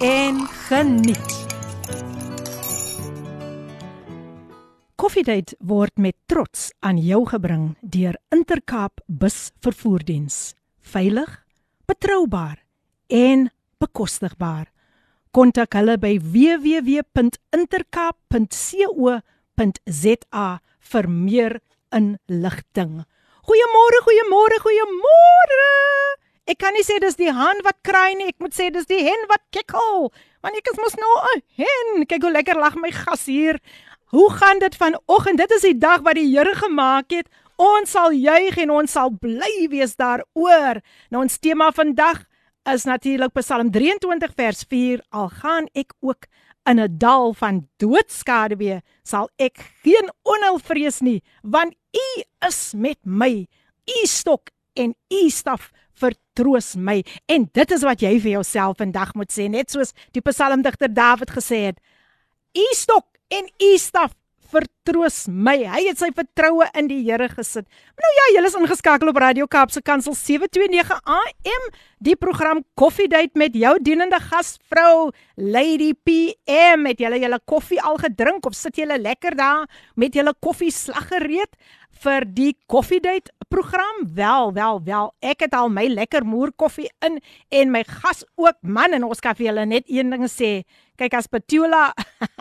en geniet. Koffiedייט word met trots aan jou gebring deur Intercape Bus Vervoerdiens. Veilig, betroubaar en bekostigbaar. Kontak hulle by www.intercape.co.za vir meer inligting. Goeiemôre, goeiemôre, goeiemôre. Ek kan nie sê dis die haan wat kraai nie, ek moet sê dis die hen wat kekkel. Want ek is mos nou 'n hen. Kyk hoe lekker lag my gas hier. Hoe gaan dit vanoggend? Dit is die dag wat die Here gemaak het. Ons sal juig en ons sal bly wees daaroor. Nou ons tema vandag is natuurlik Psalm 23 vers 4 al gaan ek ook in 'n dal van doodskade wees sal ek geen onheil vrees nie want u is met my u stok en u staf vertroos my en dit is wat jy vir jouself vandag moet sê net soos die psalmdigter Dawid gesê het u stok en u staf vertroos my. Hy het sy vertroue in die Here gesit. Nou ja, julle is ingeskakel op Radio Kaapse Kansel 729 AM, die program Coffee Date met jou dienende gasvrou Lady PM. Het julle julle koffie al gedrink of sit julle lekker daar met julle koffie slag gereed vir die Coffee Date program? Wel, wel, wel. Ek het al my lekker moer koffie in en my gas ook. Man, en ons kan vir julle net een ding sê. Kyk as Petula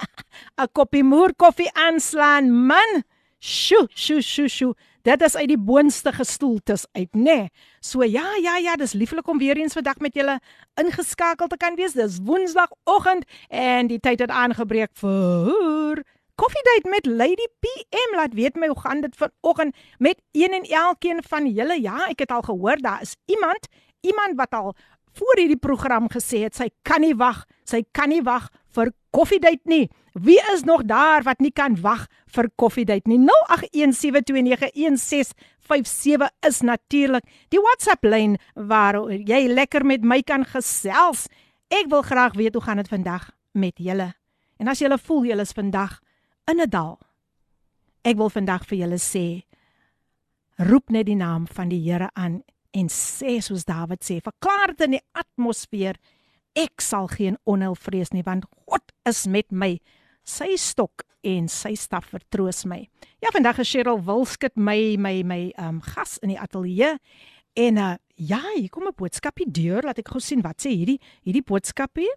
'n koppie moer koffie aanslaan, man. Sjoe, sjoe, sjoe, sjoe. Dit is uit die boonste gestoeltes uit, nê. Nee. So ja, ja, ja, dis lieflik om weer eens vandag met julle ingeskakel te kan wees. Dis Woensdagoggend en die tyd het aangebreek vir Koffiedייט met Lady PM. Laat weet my hoe gaan dit vanoggend met een en elkeen van julle. Ja, ek het al gehoor daar is iemand, iemand wat al voor hierdie program gesê het sy kan nie wag, sy kan nie wag vir koffiedייט nie. Wie is nog daar wat nie kan wag vir koffiedייט nie? 0817291657 is natuurlik die WhatsApp lyn waar jy lekker met my kan gesels. Ek wil graag weet hoe gaan dit vandag met julle? En as julle voel julle is vandag in 'n dal. Ek wil vandag vir julle sê roep net die naam van die Here aan en sê soos Dawid sê, verklaar dit in die atmosfeer ek sal geen onheil vrees nie want God is met my. Sy stok en sy staf vertroos my. Ja, vandag is Cheryl Wilskut my my my um gas in die ateljee en uh ja, hier kom 'n boodskapie deur, laat ek gou sien wat sê hierdie hierdie boodskapie.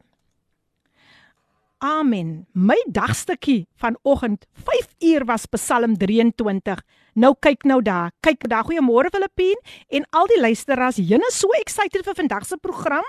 Amen. My dagstukkie vanoggend 5 uur was Psalm 23. Nou kyk nou daar. Kyk daar. Goeiemôre Filippien en al die luisteraars. Jene so excited vir vandag se program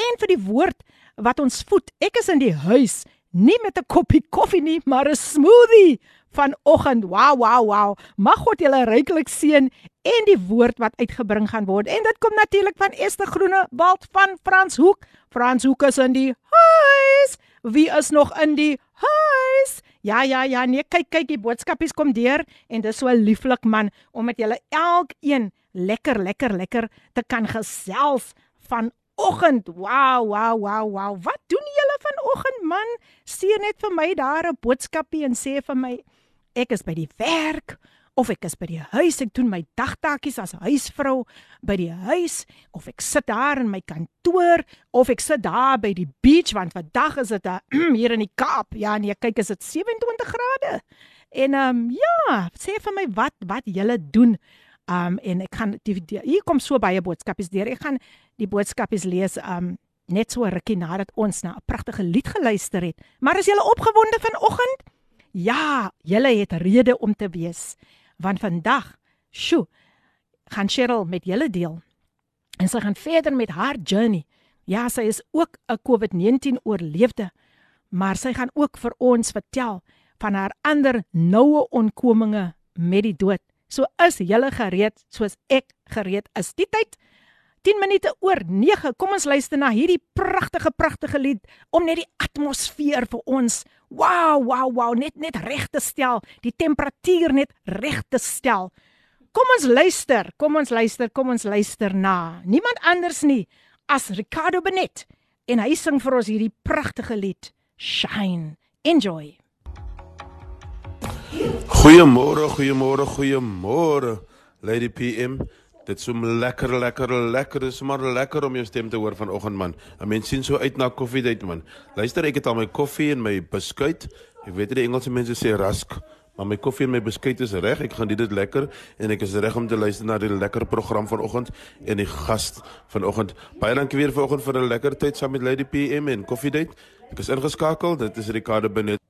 en vir die woord wat ons voed. Ek is in die huis, nie met 'n koppie koffie nie, maar 'n smoothie vanoggend. Wow, wow, wow. Mag God julle ryklik seën en die woord wat uitgebring gaan word. En dit kom natuurlik van Esther Groenewald van Frans Hoek. Frans Hoek is in die huis. Wie is nog in die huis? Ja, ja, ja, nee, kyk, kyk, die boodskapies kom deur en dis so 'n lieflik man om met julle elkeen lekker, lekker, lekker te kan gesels vanoggend. Wow, wow, wow, wow. Wat doen julle vanoggend, man? Stuur net vir my daar 'n boodskapie en sê vir my ek is by die werk of ek is by die huis, ek doen my dagtaakies as huisvrou by die huis of ek sit daar in my kantoor of ek sit daar by die beach want vandag is dit hier in die Kaap. Ja nee, kyk is dit 27 grade. En ehm um, ja, sê vir my wat wat julle doen. Um en ek gaan die, die, hier kom so baie boodskapies deur. Ek gaan die boodskapies lees um net so rukkie nadat ons na 'n pragtige lied geluister het. Maar is julle opgewonde vanoggend? Ja, julle het rede om te wees want vandag, sjo, gaan Cheryl met julle deel. En sy gaan verder met haar journey. Ja, sy is ook 'n COVID-19 oorleefde, maar sy gaan ook vir ons vertel van haar ander noue onkominge met die dood. So is julle gereed soos ek gereed is. Die tyd 10 minute oor 9. Kom ons luister na hierdie pragtige pragtige lied om net die atmosfeer vir ons wow wow wow net net reg te stel, die temperatuur net reg te stel. Kom ons luister, kom ons luister, kom ons luister na. Niemand anders nie as Ricardo Benet en hy sing vir ons hierdie pragtige lied Shine. Enjoy. Goeiemôre, goeiemôre, goeiemôre. Lady PM, dit is so lekker, lekker, lekker. Dit is maar lekker om jou stem te hoor vanoggend man. 'n Mens sien so uit na koffiedייט man. Luister, ek het al my koffie en my beskuit. Ek weet die Engelse mense sê rusk, maar my koffie en my beskuit is reg. Ek gaan dit lekker en ek is reg om te luister na die lekker program vanoggend en die gas vanoggend. Baie dankie weer vanoggend vir 'n lekker tyd saam met Lady PM en koffiedייט. Ek is ingeskakel. Dit is Ricardo Benet.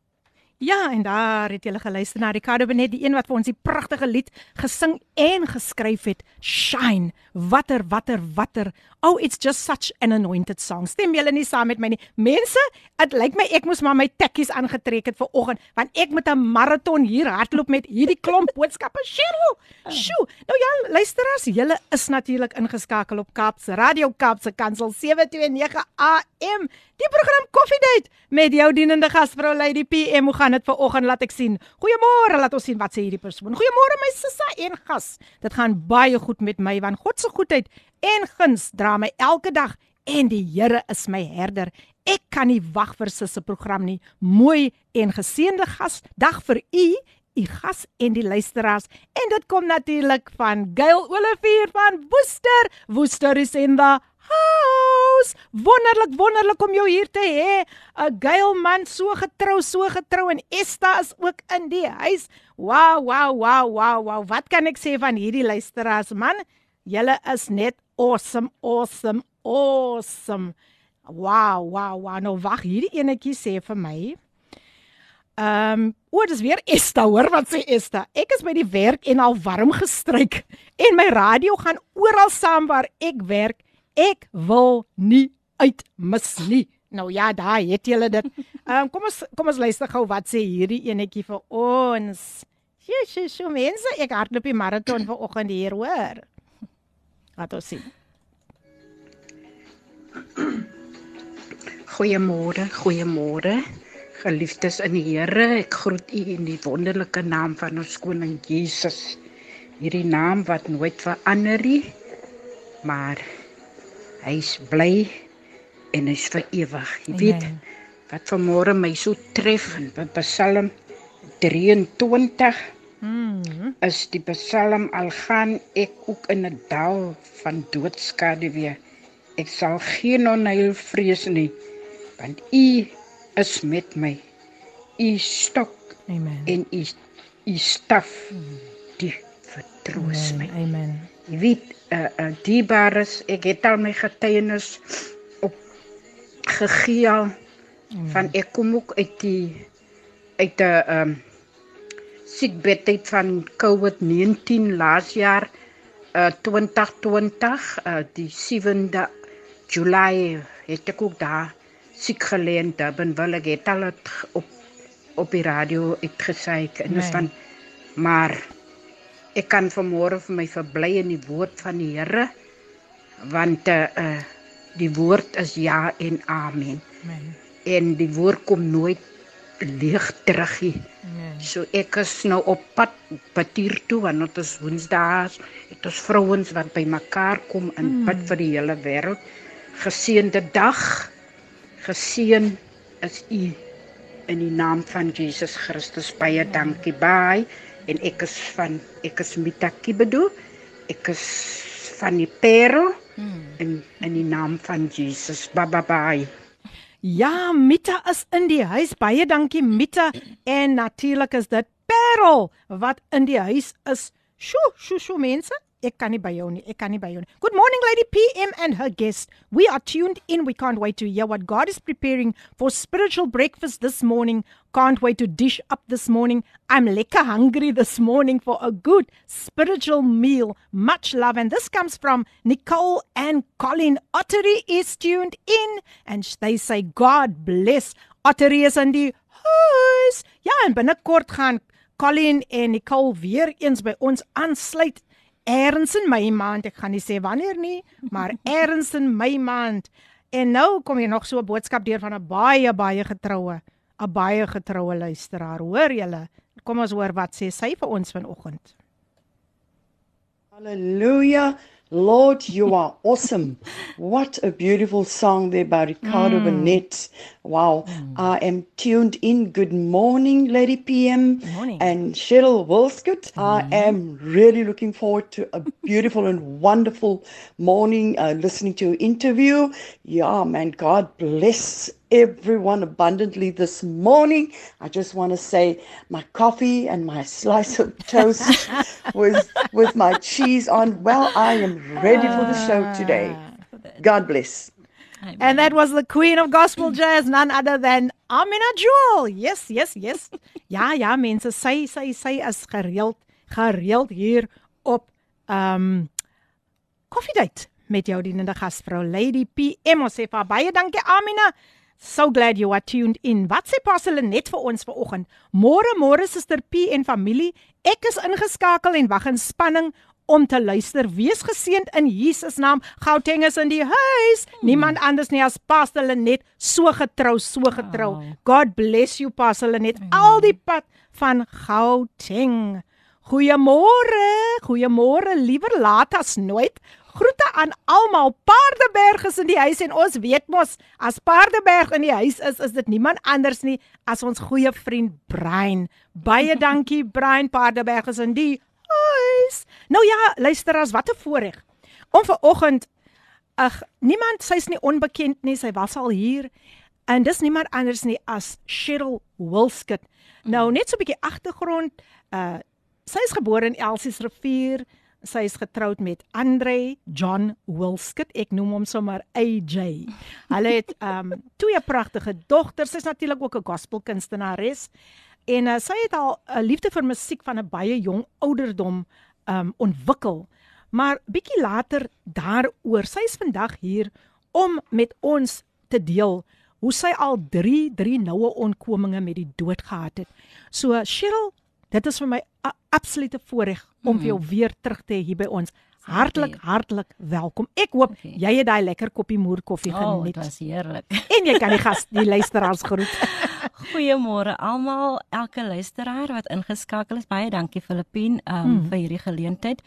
Ja, en daar het jy geluister na Ricardo Benet, die een wat vir ons die pragtige lied gesing en geskryf het, Shine. Watter, watter, watter. Oh, it's just such an anointed song. Stem julle nie saam met my nie. Mense, dit lyk my ek moes maar my tekkies aangetrek het vir oggend, want ek moet 'n maraton hier hardloop met hierdie klomp boodskappe. Sjoe. Sjoe. Nou ja, luisteraars, julle is natuurlik ingeskakel op Kaapse Radio Kaapse Kansel 729 AM. Die program Coffee Date met jou dienende gasvrou Lady PM. Hoe gaan dit vir oggend? Laat ek sien. Goeiemôre, laat ons sien wat sê hierdie persoon. Goeiemôre my sussie en gas. Dit gaan baie goed met my want God se goedheid en guns dra my elke dag en die Here is my herder. Ek kan nie wag vir sussie program nie. Mooi en geseënde gas dag vir u u gas en die luisteraars. En dit kom natuurlik van Gail Olivier van Woester. Woester is in the house. Wonderlik, wonderlik om jou hier te hê. 'n Gail man so getrou, so getrou en Esta is ook in die huis. Wow, wow, wow, wow, wow. Wat kan ek sê van hierdie luisteraars man? Julle is net awesome, awesome, awesome. Wow, wow, wow. Nou wag, hierdie enetjie sê vir my. Ehm, um, o, dis weer Esta, hoor wat sê Esta. Ek is by die werk en al warm gestryk en my radio gaan oral saam waar ek werk ek wil nie uitmis nie. Nou ja, daai het julle dit. Ehm um, kom ons kom ons luister gou wat sê hierdie enetjie vir ons. Sjoe, sjoe, sjoe, mense, ek hardloop die maraton vanoggend hier, hoor. Wat ons sien. Goeiemôre, goeiemôre. Geliefdes in die Here, ek groet u in die wonderlike naam van ons koning Jesus. Hierdie naam wat nooit verander nie, maar Hy's bly en hy's vir ewig. Jy weet Amen. wat vanmôre my so tref in Psalm 23. Mm. Is die Psalm al gaan ek ook in 'n dal van doodskade weer. Ek sal geen onheil vrees nie want U is met my. U stok Amen. En U U staf mm. die vertroos my. Amen. Jy weet uh, uh diebares ek het al my getuienis op gegee al mm. van ek kom ook uit die uit 'n um siekbed uit van COVID-19 laas jaar uh 2020 uh die 7de Julie het ek ook daar siek gelê in Durban wil ek het al op op die radio uitgesê en nee. van maar ek kan vanmôre vir my verbly in die woord van die Here want uh, uh die woord is ja en amen. Amen. En die woord kom nooit leeg terug nie. Amen. So ek is nou op pad Patier toe want dit is Woensdae. Dit is vrouens wat bymekaar kom en hmm. bid vir die hele wêreld. Geseënde dag. Geseën is u in die naam van Jesus Christus. Baie dankie. Bye en ek is van ek is Mita Kibedo. Ek is van die Pero hmm. in in die naam van Jesus. Bye bye bye. Ja, Mita is in die huis. Baie dankie Mita en natuurlik is dit Pero wat in die huis is. Sjoe, sjoe, sjoe mense. Ek kan nie by jou nie. Ek kan nie by jou nie. Good morning Lady PM and her guest. We are tuned in. We can't wait to hear what God is preparing for spiritual breakfast this morning. Can't wait to dish up this morning. I'm lekker hungry this morning for a good spiritual meal. Much love and this comes from Nicole and Colin. Ottery is tuned in and they say God bless. Ottery is in die huis. Ja, en binnekort gaan Colin en Nicole weer eens by ons aansluit Erns in my maand. Ek gaan nie sê wanneer nie, maar erns in my maand. En nou kom hier nog so 'n boodskap deur van 'n baie baie getroue, 'n baie getroue luisteraar. Hoor julle? Kom ons hoor wat sê sy vir ons vanoggend. Hallelujah. Lord, you are awesome. What a beautiful song there by Ricardo mm. Burnett. Wow. Mm. I am tuned in. Good morning, Lady PM morning. and Cheryl Wolskut. Mm. I am really looking forward to a beautiful and wonderful morning uh, listening to your interview. Yeah, man, God bless everyone abundantly this morning. I just want to say my coffee and my slice of toast with with my cheese on. Well, I am ready for the show today. God bless. And that was the queen of gospel jazz, none other than Amina Jewel. Yes, yes, yes. Ja, ja, mense, sy sy sy is gereeld gereeld hier op um koffiedייט met jou dienende gasvrou Lady PM. Ons sê baie dankie Amina. So glad you are tuned in. Wat sê Pastor net vir ons vanoggend? Môre môre Suster P en familie, ek is ingeskakel en wag in spanning om te luister. Wees geseënd in Jesus naam. Gauteng is in die huis. Hmm. Niemand anders nie as Pastor Lenet, so getrou, so getrou. Oh. God bless you Pastor Lenet. Hmm. Al die pad van Gauteng. Goeiemôre. Goeiemôre. Liewer laat as nooit. Groete aan almal. Paardeberg is in die huis en ons weet mos as Paardeberg in die huis is, is dit niemand anders nie as ons goeie vriend Brein. Baie dankie Brein. Paardeberg is in die huis. Nou ja, luister as wat 'n voorreg. Om ver oggend ag niemand sy's nie onbekend nie. Sy was al hier en dis niemand anders nie as Cheryl Wilskut. Nou net so 'n bietjie agtergrond. Uh sy is gebore in Elsies Rivier sy is getroud met Andre John Wilskut. Ek noem hom sommer AJ. Hulle het um twee pragtige dogters. Sy's natuurlik ook 'n gospelkunstenares. En uh, sy het al 'n liefde vir musiek van 'n baie jong ouderdom um ontwikkel. Maar bietjie later daaroor, sy is vandag hier om met ons te deel hoe sy al 3 3 noue ontkominge met die dood gehad het. So Cheryl, dit is vir my 'n absolute voorreg om mm. vir jou mm. weer terug te hê hier by ons. Hartlik hartlik welkom. Ek hoop okay. jy het daai lekker koppie moer koffie oh, geniet. Dit was heerlik. En jy kan die gas, die luisteraars groet. Goeiemôre almal, elke luisteraar wat ingeskakel is. Baie dankie Filippien um, mm. vir hierdie geleentheid.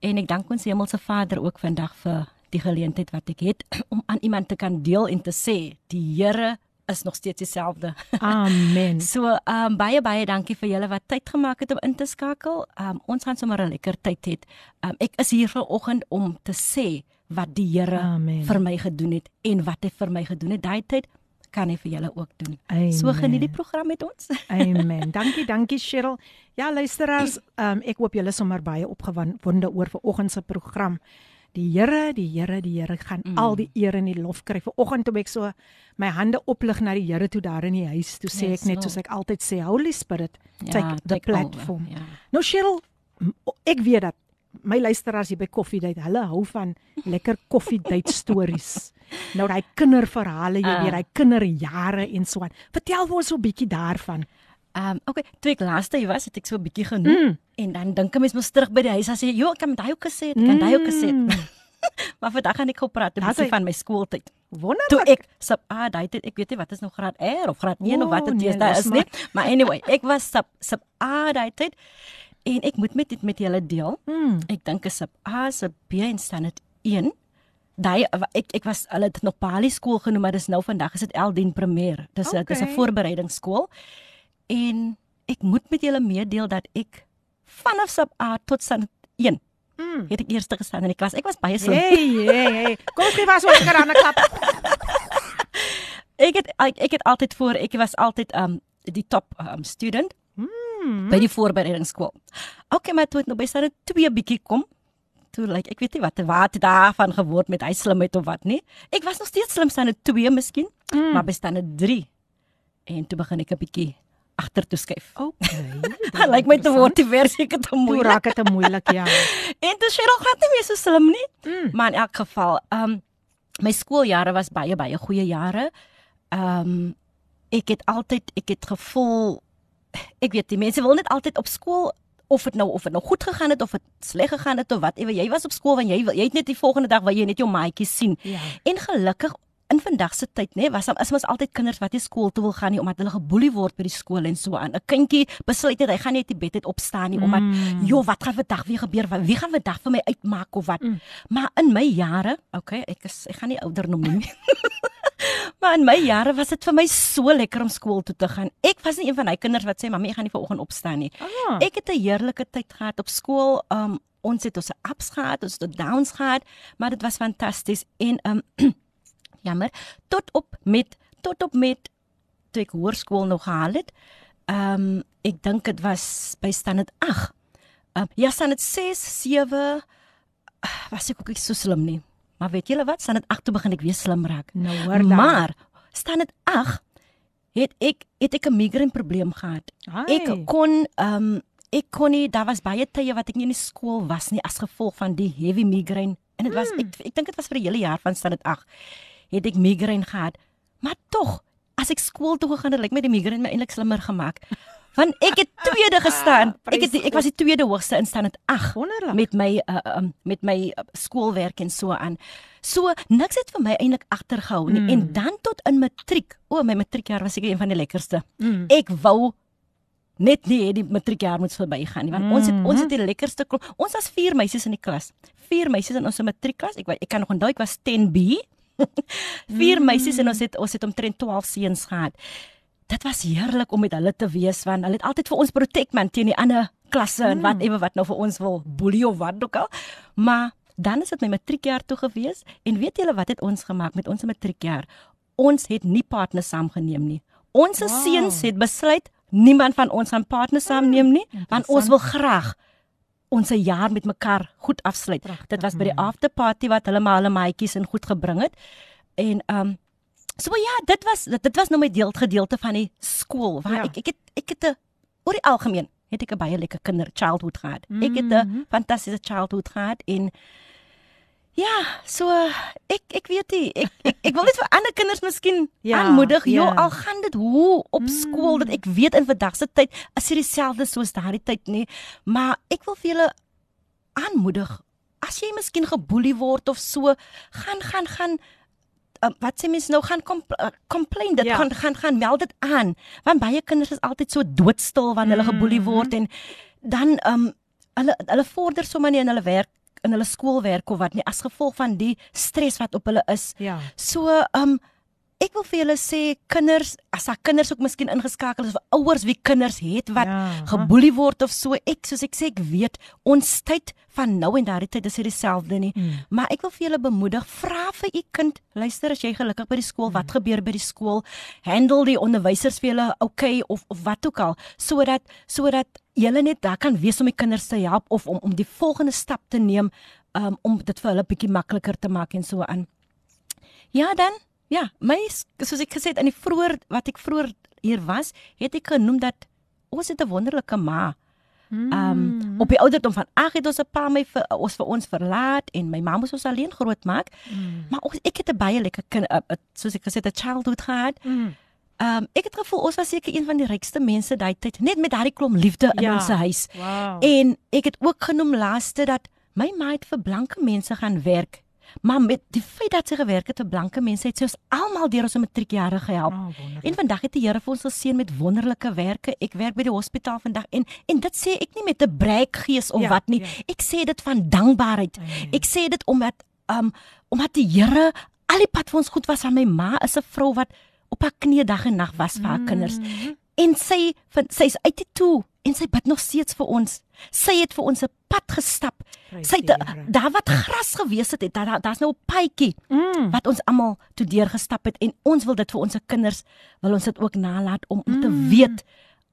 En ek dank ons Hemelse Vader ook vandag vir die geleentheid wat ek het om aan iemand te kan deel en te sê die Here is nog steeds dieselfde. Amen. so, ehm um, baie baie dankie vir julle wat tyd gemaak het om in te skakel. Ehm um, ons gaan sommer 'n lekker tyd hê. Ehm um, ek is hier vanoggend om te sê wat die Here vir my gedoen het en wat hy vir my gedoen het. Daai tyd kan hy vir julle ook doen. Amen. So geniet die program met ons. Amen. Dankie, dankie Cheryl. Ja, luisteraars, um, ek hoop julle sommer baie opgewonde oor vanoggend se program. Die Here, die Here, die Here gaan mm. al die eer en die lof kry. Vanoggend toe ek so my hande oplig na die Here toe daar in die huis, toe sê yes, ek net soos ek altyd sê, Holy Spirit, ja, take the take platform. Over, ja. Nou Cheryl, ek weet dat my luisteraars hier by Coffee Date, hulle hou van lekker Coffee Date stories. nou daai kinderverhale, jy uh. weet, daai kinderjare en so aan. Vertel vir ons so 'n bietjie daarvan. Ehm um, okay, toe ek laaste hier was, het ek so 'n bietjie genoem mm. en dan dink ek mens moet terug by die huis en sê, "Jo, ek kan met daai ook gesê, ek kan daai ook gesê." Mm. maar vandag gaan ek gou praat 'n bietjie van my skooltyd. Wonderlik. Toe ek sub A daai tyd, ek weet nie wat is nog graad R of graad 1 oh, of wat dit nee, is, daar is nie. Maar anyway, ek was sub sub A daai tyd en ek moet met dit met julle deel. Mm. Ek dink is sub A, sub B en standaard 1 daai ek ek was hulle het nog Pali skool genoem maar dis nou vandag is dit Eldien Premier dis okay. dis 'n voorbereidingsskool en ek moet met julle meedeel dat ek vanaf sub A tot san 1 mm. het ek eerste gestaan in die klas. Ek was baie slim. Hey, hey, hey. Kom gee vas ons geraan 'n klap. ek het ek, ek het altyd voor ek was altyd um die top um student. Mm. by die voorbereidingsskool. Okay, maar toe het nou by staan 'n bietjie kom. Toe lyk like, ek weet nie wat wat daarvan geword met hy slimheid of wat nie. Ek was nog steeds slim staan 'n 2 miskien, mm. maar by staan 'n 3. En toe begin ek 'n bietjie agter toe skuif. Okay. Lyk my te word die versie ek te moeilik. Toe raak dit te moeilik, ja. en toe Cheryl gaan nie meer so slim nie. Mm. Maar in elk geval, ehm um, my skooljare was baie baie goeie jare. Ehm um, ek het altyd ek het gevoel ek weet die mense wil net altyd op skool of dit nou of dit nou goed gegaan het of dit sleg gegaan het of wat ewe jy was op skool want jy wil- jy het net die volgende dag wil jy net jou maatjies sien. Ja. En gelukkig in vandag se tyd nê was daar is mos altyd kinders wat nie skool toe wil gaan nie omdat hulle geboelie word by die skool en so aan. 'n Kindjie besluit net hy gaan nie uit die bed uit opstaan nie omdat Mm. joh wat gaan vandag weer gebeur? Wie gaan vandag vir my uitmaak of wat? Maar in my jare, okay, ek is ek gaan nie ouder noem nie. maar in my jare was dit vir my so lekker om skool toe te gaan. Ek was nie een van daai kinders wat sê mamma ek gaan nie vanoggend opstaan nie. Ah. Ek het 'n heerlike tyd gehad op skool. Um ons het ons ups gehad, ons het downs gehad, maar dit was fantasties en um jammer tot op met tot op met toe ek hoërskool nog gehaal het. Um ek dink dit was by standaard 8. Um ja, standaard 6, 7 ah, was ek ook nie so slim nie. Maar weet julle wat? Standaard 8 toe begin ek weer slim raak. Nou hoor dan. Maar standaard 8 het ek het ek 'n migraine probleem gehad. Ai. Ek kon ehm um, ek kon nie daar was baie tye wat ek nie in die skool was nie as gevolg van die heavy migraine en dit was ek ek dink dit was vir 'n hele jaar van standaard 8 het ek migraine gehad. Maar tog, as ek skool toe gegaan het, lyk my die migraine my eintlik slimmer gemaak. Want ek het tweede gestaan. Ek het ek was die tweede hoogste in standaard 8 Wonderlik. met my uh, um, met my uh, skoolwerk en so aan. So niks het vir my eintlik agtergehou nie. Mm. En dan tot in matriek. O, my matriekjaar was seker een van die lekkerste. Mm. Ek wou net nie die matriekjaar moet verbygaan nie want mm. ons het ons het die lekkerste klop. Ons was vier meisies in die klas. Vier meisies in ons matriekklas. Ek ek kan nog onthou ek was 10B. vier meisies en ons het ons het omtrent 12 seuns gehad. Dit was heerlik om met hulle te wees want hulle het altyd vir ons protect man teen die ander klasse en wat ewe wat nou vir ons wil boelie of wat ook al. Maar dan is dit my matriekjaar toe gewees en weet julle wat het ons gemaak met ons matriekjaar? Ons het nie partners saamgeneem nie. Ons Wow. seuns het besluit niemand van ons gaan partners saamneem nie want ons wil graag ons jaar met mekaar goed afsluit. Pragtig, Dit was by die man. after party wat hulle maar hulle maatjies en goed gebring het. En um so ja, dit was dit, was nou my deel gedeelte van die skool waar Ja. ek ek het ek het 'n oor die algemeen het ek 'n baie lekker kinder childhood gehad. Ek het 'n Mhm. fantastiese childhood gehad en ja, so ek ek weet nie ek ek, ek wil net vir ander kinders miskien Ja, aanmoedig. Jo, ja. al gaan dit hoe op skool dat ek weet in vandag se tyd is dit dieselfde soos daardie tyd nie, maar ek wil vir julle aanmoedig. As jy miskien geboelie word of so, gaan gaan gaan uh, wat sê mens nou gaan compl uh, complain dit Ja. ja. gaan gaan gaan meld dit aan want baie kinders is altyd so doodstil wanneer hulle geboelie word en dan um hulle hulle vorder sommer nie in hulle werk in hulle skoolwerk of wat nie as gevolg van die stres wat op hulle is. Ja. So um ek wil vir julle sê kinders as daar kinders ook miskien ingeskakel is of ouers wie kinders het wat Ja. geboelie word of so ek soos ek sê ek weet ons tyd van nou en daardie tyd is dit dieselfde nie. Mm. maar ek wil vir julle bemoedig vra vir u kind luister as jy gelukkig by die skool? Wat gebeur by die skool? Handle die onderwysers vir julle okay of of wat ook al sodat sodat julle net daar kan wees om die kinders te help of om om die volgende stap te neem um, om dit vir hulle bietjie makliker te maak en so aan. Ja dan, ja, my soos ek gesê het in die vroeër wat ek vroeër hier was, het ek genoem dat ons het 'n wonderlike ma. Mm. Um op die ouderdom van 8 het ons 'n pa my vir ons vir ons verlaat en my ma moes ons alleen grootmaak. Mm. Maar ons, ek het 'n baie lekker kind uh, uh, soos ek gesê het 'n childhood gehad. Mm. Um ek het gevoel ons was seker een van die rykste mense daai tyd net met daardie klomp liefde in Ja. ons huis. Wow. En ek het ook genoem laaste dat my ma het vir blanke mense gaan werk. Maar met die feit dat sy gewerk het vir blanke mense het sy ons almal deur ons matriekjare gehelp. Oh. En vandag het die Here vir ons geseën met wonderlike werke. Ek werk by die hospitaal vandag en en dit sê ek nie met 'n breekgees of Ja, wat nie. ja. Ek sê dit van dankbaarheid. Amen. Ek sê dit omdat um omdat die Here al die pad vir ons goed was aan my ma is 'n vrou wat op haar knieë dag en nag was vir haar kinders. En sy van sy's uit die toe en sy bid nog steeds vir ons. Sy het vir ons 'n pad gestap. Prys Sy het daar wat gras gewees het, het daar daar- daar's nou 'n paadjie Mm. wat ons almal toe deur gestap het en ons wil dit vir ons kinders wil ons dit ook nalat om om te weet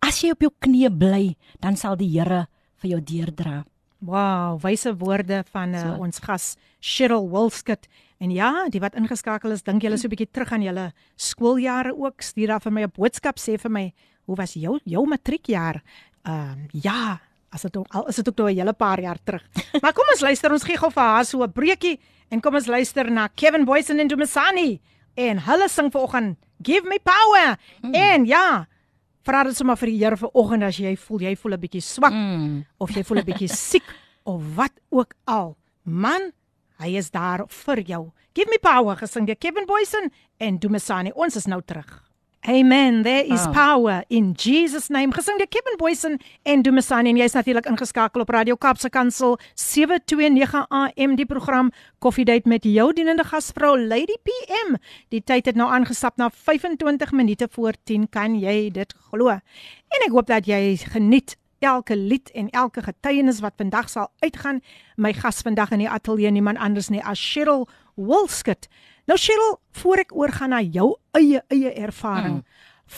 as jy op jou knieë bly, dan sal die Here vir jou deurdra. Wow, wyse woorde van uh, So. ons gas Cheryl Wolskut. En ja, die wat ingeskakel is, dink julle so 'n bietjie terug aan julle skooljare ook. Stuur daar vir my 'n boodskap sê vir my, hoe was jou jou matriekjaar? Ehm ja, as dit al is dit ook nou 'n hele paar jaar terug. Maar kom ons luister, ons gee gou vir haar so 'n breekie en kom ons luister na Kevin Boysen en Dumasani en hulle sing vanoggend Give Me Power. Mm. En ja, Vra dit sommer vir die Here vanoggend as jy voel jy voel 'n bietjie swak Mm. of jy voel 'n bietjie siek of wat ook al. Man, hy is daar vir jou. Give me power gesing deur Kevin Boysen en Dumisani. Ons is nou terug. Amen. There is Ah. power in Jesus name. Gesing deur Kevin Boysen en Dumisani en jy's natuurlik ingeskakel op Radio Kaapse Kansel 729 AM die program Koffiedייט met jou dienende gasvrou Lady PM. Die tyd het nou aangestap na 25 minute voor 10. Kan jy dit glo? En ek hoop dat jy geniet elke lied en elke getuienis wat vandag sal uitgaan. My gas vandag in die ateljee niemand anders nie as Cheryl Wolskut. Nou Cheryl, voor ek oorgaan na jou eie eie ervaring mm.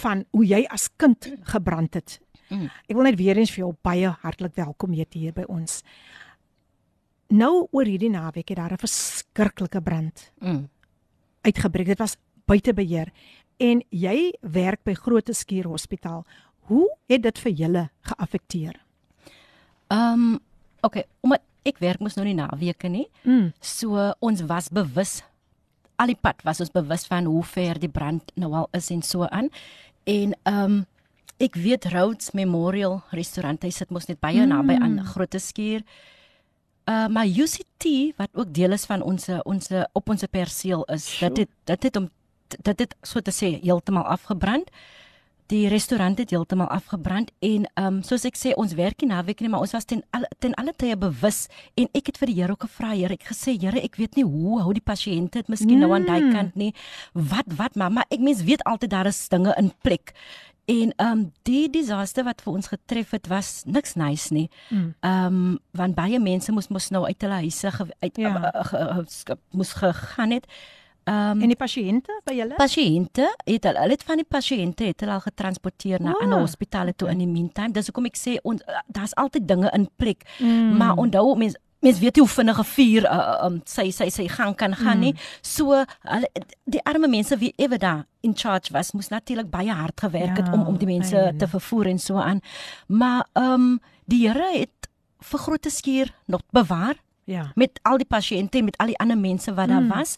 van hoe jy as kind gebrand het. Mm. Ek wil net weer eens vir jou baie hartlik welkom heet hier by ons. Nou oor hierdie naweek het daar 'n verskriklike brand Mm. uitgebreek. Dit was buite beheer en jy werk by Grote Skuur Hospitaal. Hoe het dit vir julle geaffekteer? Ehm um, okay, omdat ek werk mos nou nie naweke nie. Mm. So ons was bewus al die pad was ons bewus van hoe ver die brand nou al is en so aan. En ehm um, ek weet Rhodes Memorial Restaurant, hy sit mos net baie mm. naby aan Grote Skuur. Uh maar UCT wat ook deel is van ons ons op ons perseel is, Sjoe. dit het dit het om dit het so te sê heeltemal afgebrand. Die restaurant het heeltemal afgebrand en ehm um, soos ek sê ons werk nie naweek nie maar ons was ten alle ten alle tye bewus en ek het vir die Here ook gevra Here ek gesê Here ek weet nie hoe hou die pasiënte dit miskien nou aan daai Mm. kant nie wat wat maar ek mens weet altyd daar is dinge in plek en ehm um, die disaster wat vir ons getref het was niks nice nie Mm. ehm um, want baie mense moes mos nou uit hulle huise uit Ja. ja. uh, ge, ge, moes gegaan het um, En die pasiënte by julle? Pasiënte het hulle hulle het van die pasiënte het al getransporteer na O, ander hospitale toe in die meantime. Dis hoekom ek sê ons daar's altyd dinge in plek. Mm. Maar onthou mens mens weet nie hoe vinnig 'n vuur uh, um, sy sy sy gang kan gaan nie. So hulle die arme mense wie ewe daar in charge was, moes natuurlik baie hard gewerk het Ja, om om die mense eile. te vervoer en so aan. Maar ehm um, die Here het vir groot skuur nog bewaar Ja. met al die pasiënte met al die ander mense wat daar Mm. was.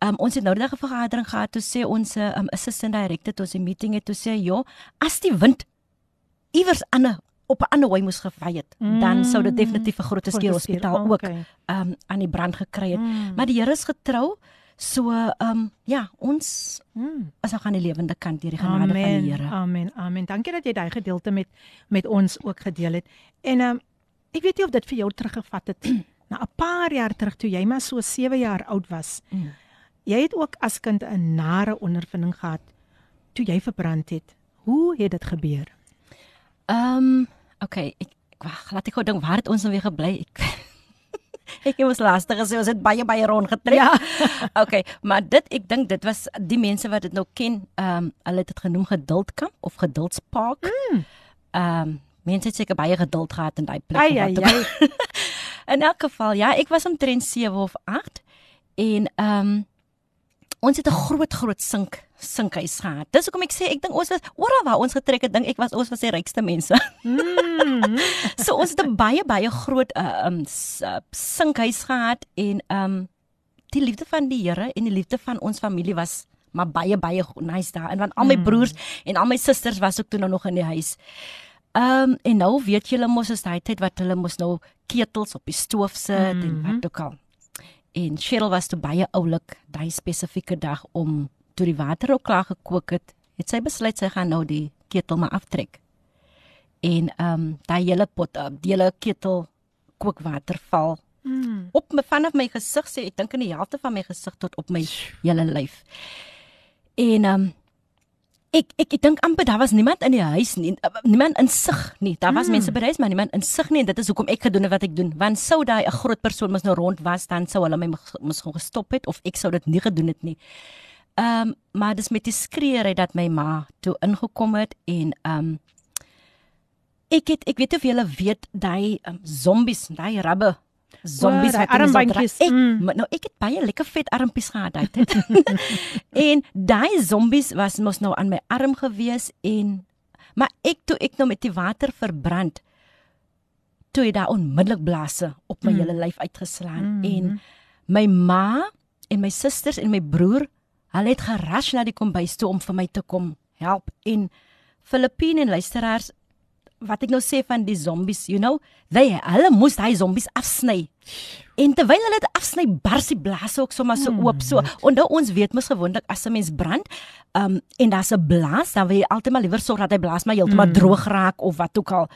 Um ons het nou net 'n vergadering gehad toe sê ons um, assistant director toe ons 'n meeting het toe sê, "Jo, as die wind iewers ander op 'n ander wy moes gewy het, mm. dan sou dit definitief 'n groot skeer hospitaal ook Okay. um aan die brand gekry het. Mm. Maar die Here is getrou. So um ja, ons Mm. is ook aan die lewende kant deur die genade van die Amen. Here. Amen. Amen. Dankie dat jy daai gedeelte met met ons ook gedeel het. En ehm um, ek weet nie of dit vir jou teruggevat het na 'n paar jaar terug toe jy maar so 7 jaar oud was. Mm. Jy het ook as kind 'n nare ondervinding gehad toe jy verbrand het. Hoe het dit gebeur? Um okay, ek, wag, laat ek gou dink waar het ons nou weer gebly? Ek Ek het mos lastig gesê ons het baie baie rondgetrek. Ja. okay, maar dit ek dink dit was die mense wat dit nou ken, ehm um, hulle het dit genoem geduldkamp of geduldspark. Ehm Mm. um, mense het seker baie geduld gehad in daai plek. Ai ai ai. In elk geval, ja, ek was omtrent 7 of 8 en ehm um, ons het 'n groot groot sink sinkhuis gehad. Dis hoekom ek sê ek dink ons was oral waar ons getrek het, dink ek was ons was die rykste mense. Mm. so ons het 'n baie baie groot uh, um s- uh, sinkhuis gehad en um die liefde van die Here en die liefde van ons familie was maar baie baie nice daar en want al my Mm. broers en al my susters was ook toe nou nog in die huis. Um en nou weet julle mos is daai tyd wat hulle mos nou ketels op die stoof sit mm -hmm. en Mhm. wat ook al. En Cheryl was toe baie oulik daai spesifieke dag om toe die water ook klaar gekook het, het sy besluit sy gaan nou die ketel maar aftrek. En ehm um, daai hele pot, uh, die hele ketel kookwater val Mm. op my vanaf my gesig sê ek dink in die helfte van my gesig tot op my hele lyf. En ehm um, ek ek ek dink amper daar was niemand in die huis nie, uh, niemand in sig nie. Daar was Mm. mense by huis maar niemand in sig nie en dit is hoekom ek gedoen het wat ek doen. Want sou daai 'n groot persoon mos nou rond was, dan sou hulle my mos- gewoon gestop het of ek sou dit nie gedoen het nie. Ehm um, maar dis met die skreeery dat my ma toe ingekom het en ehm um, ek het ek weet of julle weet daai um, zombies, daai rabbe zombies daai wat in armbandjies, dra- Ek mm. mm. nou ek het baie lekker vet armpies gehad daai tyd. en daai zombies was mos nou aan my arm gewees en maar ek toe ek nou met die water verbrand toe het daar onmiddellik blaase op my Mm. hele lyf uitgeslaan Mhm. en my ma en my susters en my broer hulle het gerush na die kombuis toe om vir my te kom help en Filippine en luisteraars wat ek nou sê van die zombies, you know, they hulle moes daai zombies afsny. En terwyl hulle dit afsny, bars die blaas ook sommer so oop so. Onthou ons weet mos gewoonlik as 'n mens brand, um en daar's 'n blaas, dan wil jy altyd maar liewer sorg dat hy blaas maar heeltemal mm. droog raak of wat ook al.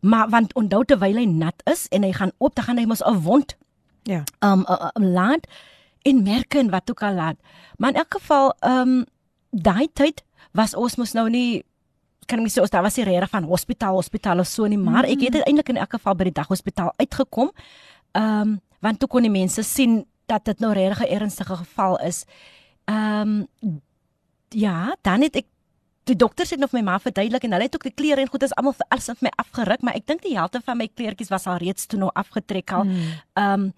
Maar want onthou terwyl hy nat is en hy gaan oop, dan gaan hy mos 'n wond Ja. um uh, uh, laat en merke en wat ook al laat. Maar in elk geval um daai tyd was ons mos nou nie kan ek nie sê ons daar was nie regtig van hospitaal hospitaal of so nie, maar ek het eintlik in elk geval by die daghospitaal uitgekom. Um want toe kon die mense sien dat dit nou regtig 'n ernstige geval is. Um ja, dan het ek die dokters het nog my maar verduidelik en hulle het ook die klere en goed is almal alles van my afgeruk, maar ek dink die helfte van my kleertjies was al reeds toe nou afgetrek al. Um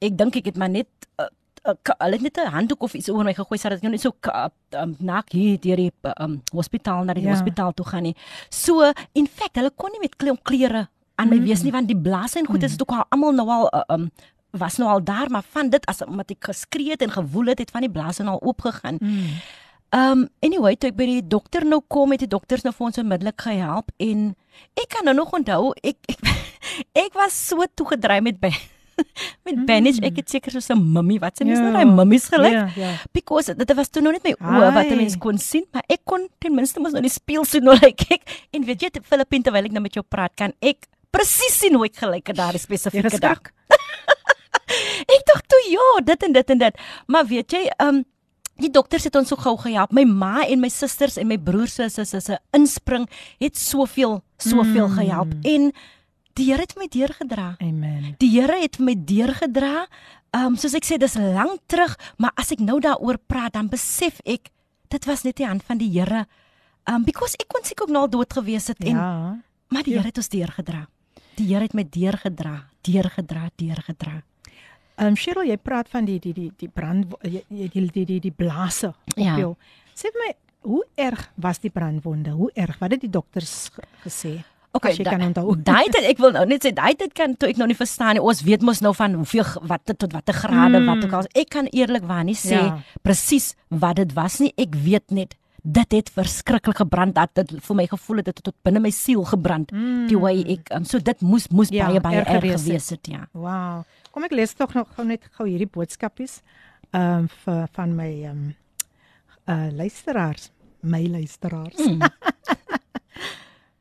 ek dink ek het maar net uh, hulle het net 'n handdoek of iets oor my gegooi sodat ek nou net so ka- um, nak hier deur die um, hospitaal na die Ja. hospitaal toe gaan nie. So in feite hulle kon nie met kle- klere aan my wees nie want die blaas en goed is ook al almal nou al uh, um was nou al daar maar van dit as omdat ek geskree het en gewoel het het van die blaas en al oopgegaan. Mm. Um anyway, toe ek by die dokter nou kom, het die dokters nou vir ons onmiddellik gehelp en ek kan nou nog onthou ek ek, ek was so toegedry met by met bandage. Ek het seker soos 'n mummie, wat se mens nou Ja. daai mummies gelyk. Ja, ja. Because dit was toe nog net my oë wat 'n mens kon sien, maar ek kon ten minste mos nou die spieël sien hoe lyk ek. En weet jy, Filippine terwyl ek nou met jou praat, kan ek presies sien hoe ek gelyk het daardie spesifieke dag. Ek dink toe ja, dit en dit en dit. Maar weet jy, ehm um, die dokters het ons so gou gehelp. My ma en my susters en my broers se se se se inspring het soveel soveel Mm. gehelp en die Here het my deurgedra. Amen. Die Here het my deurgedra. Ehm um, soos ek sê dis lank terug, maar as ek nou daaroor praat, dan besef ek dit was net die hand van die Here. Ehm um, because ek kon seker ook nou al dood gewees het en Ja. maar die Ja. Here het ons deurgedra. Die Here het my deurgedra, deurgedra, deurgedra. Ehm um, Cheryl, jy praat van die die die die brand jy- die die die die blaase op Ja. jou. Sê vir my, hoe erg was die brandwonde? Hoe erg? Wat het die dokters ge- gesê? Okay, As jy kan onthou. Daai tyd ek wil nou net sê daai tyd kan toe ek nou nie verstaan nie. Ons weet mos nou van hoeveel wat tot watter grade Mm. wat ook al. Ek kan eerlikwaar nie sê Ja. presies wat dit was nie. Ek weet net dit het verskriklik gebrand dat dit vir my gevoel het dit het tot binne my siel gebrand. Mm. Die way ek um, so dit moes moes Ja, baie baie erg gewees het. gewees het, ja. Wow. Kom ek lees tog nog gou net gou hierdie boodskapies ehm um, vir van my ehm um, uh luisteraars, my luisteraars. Mm.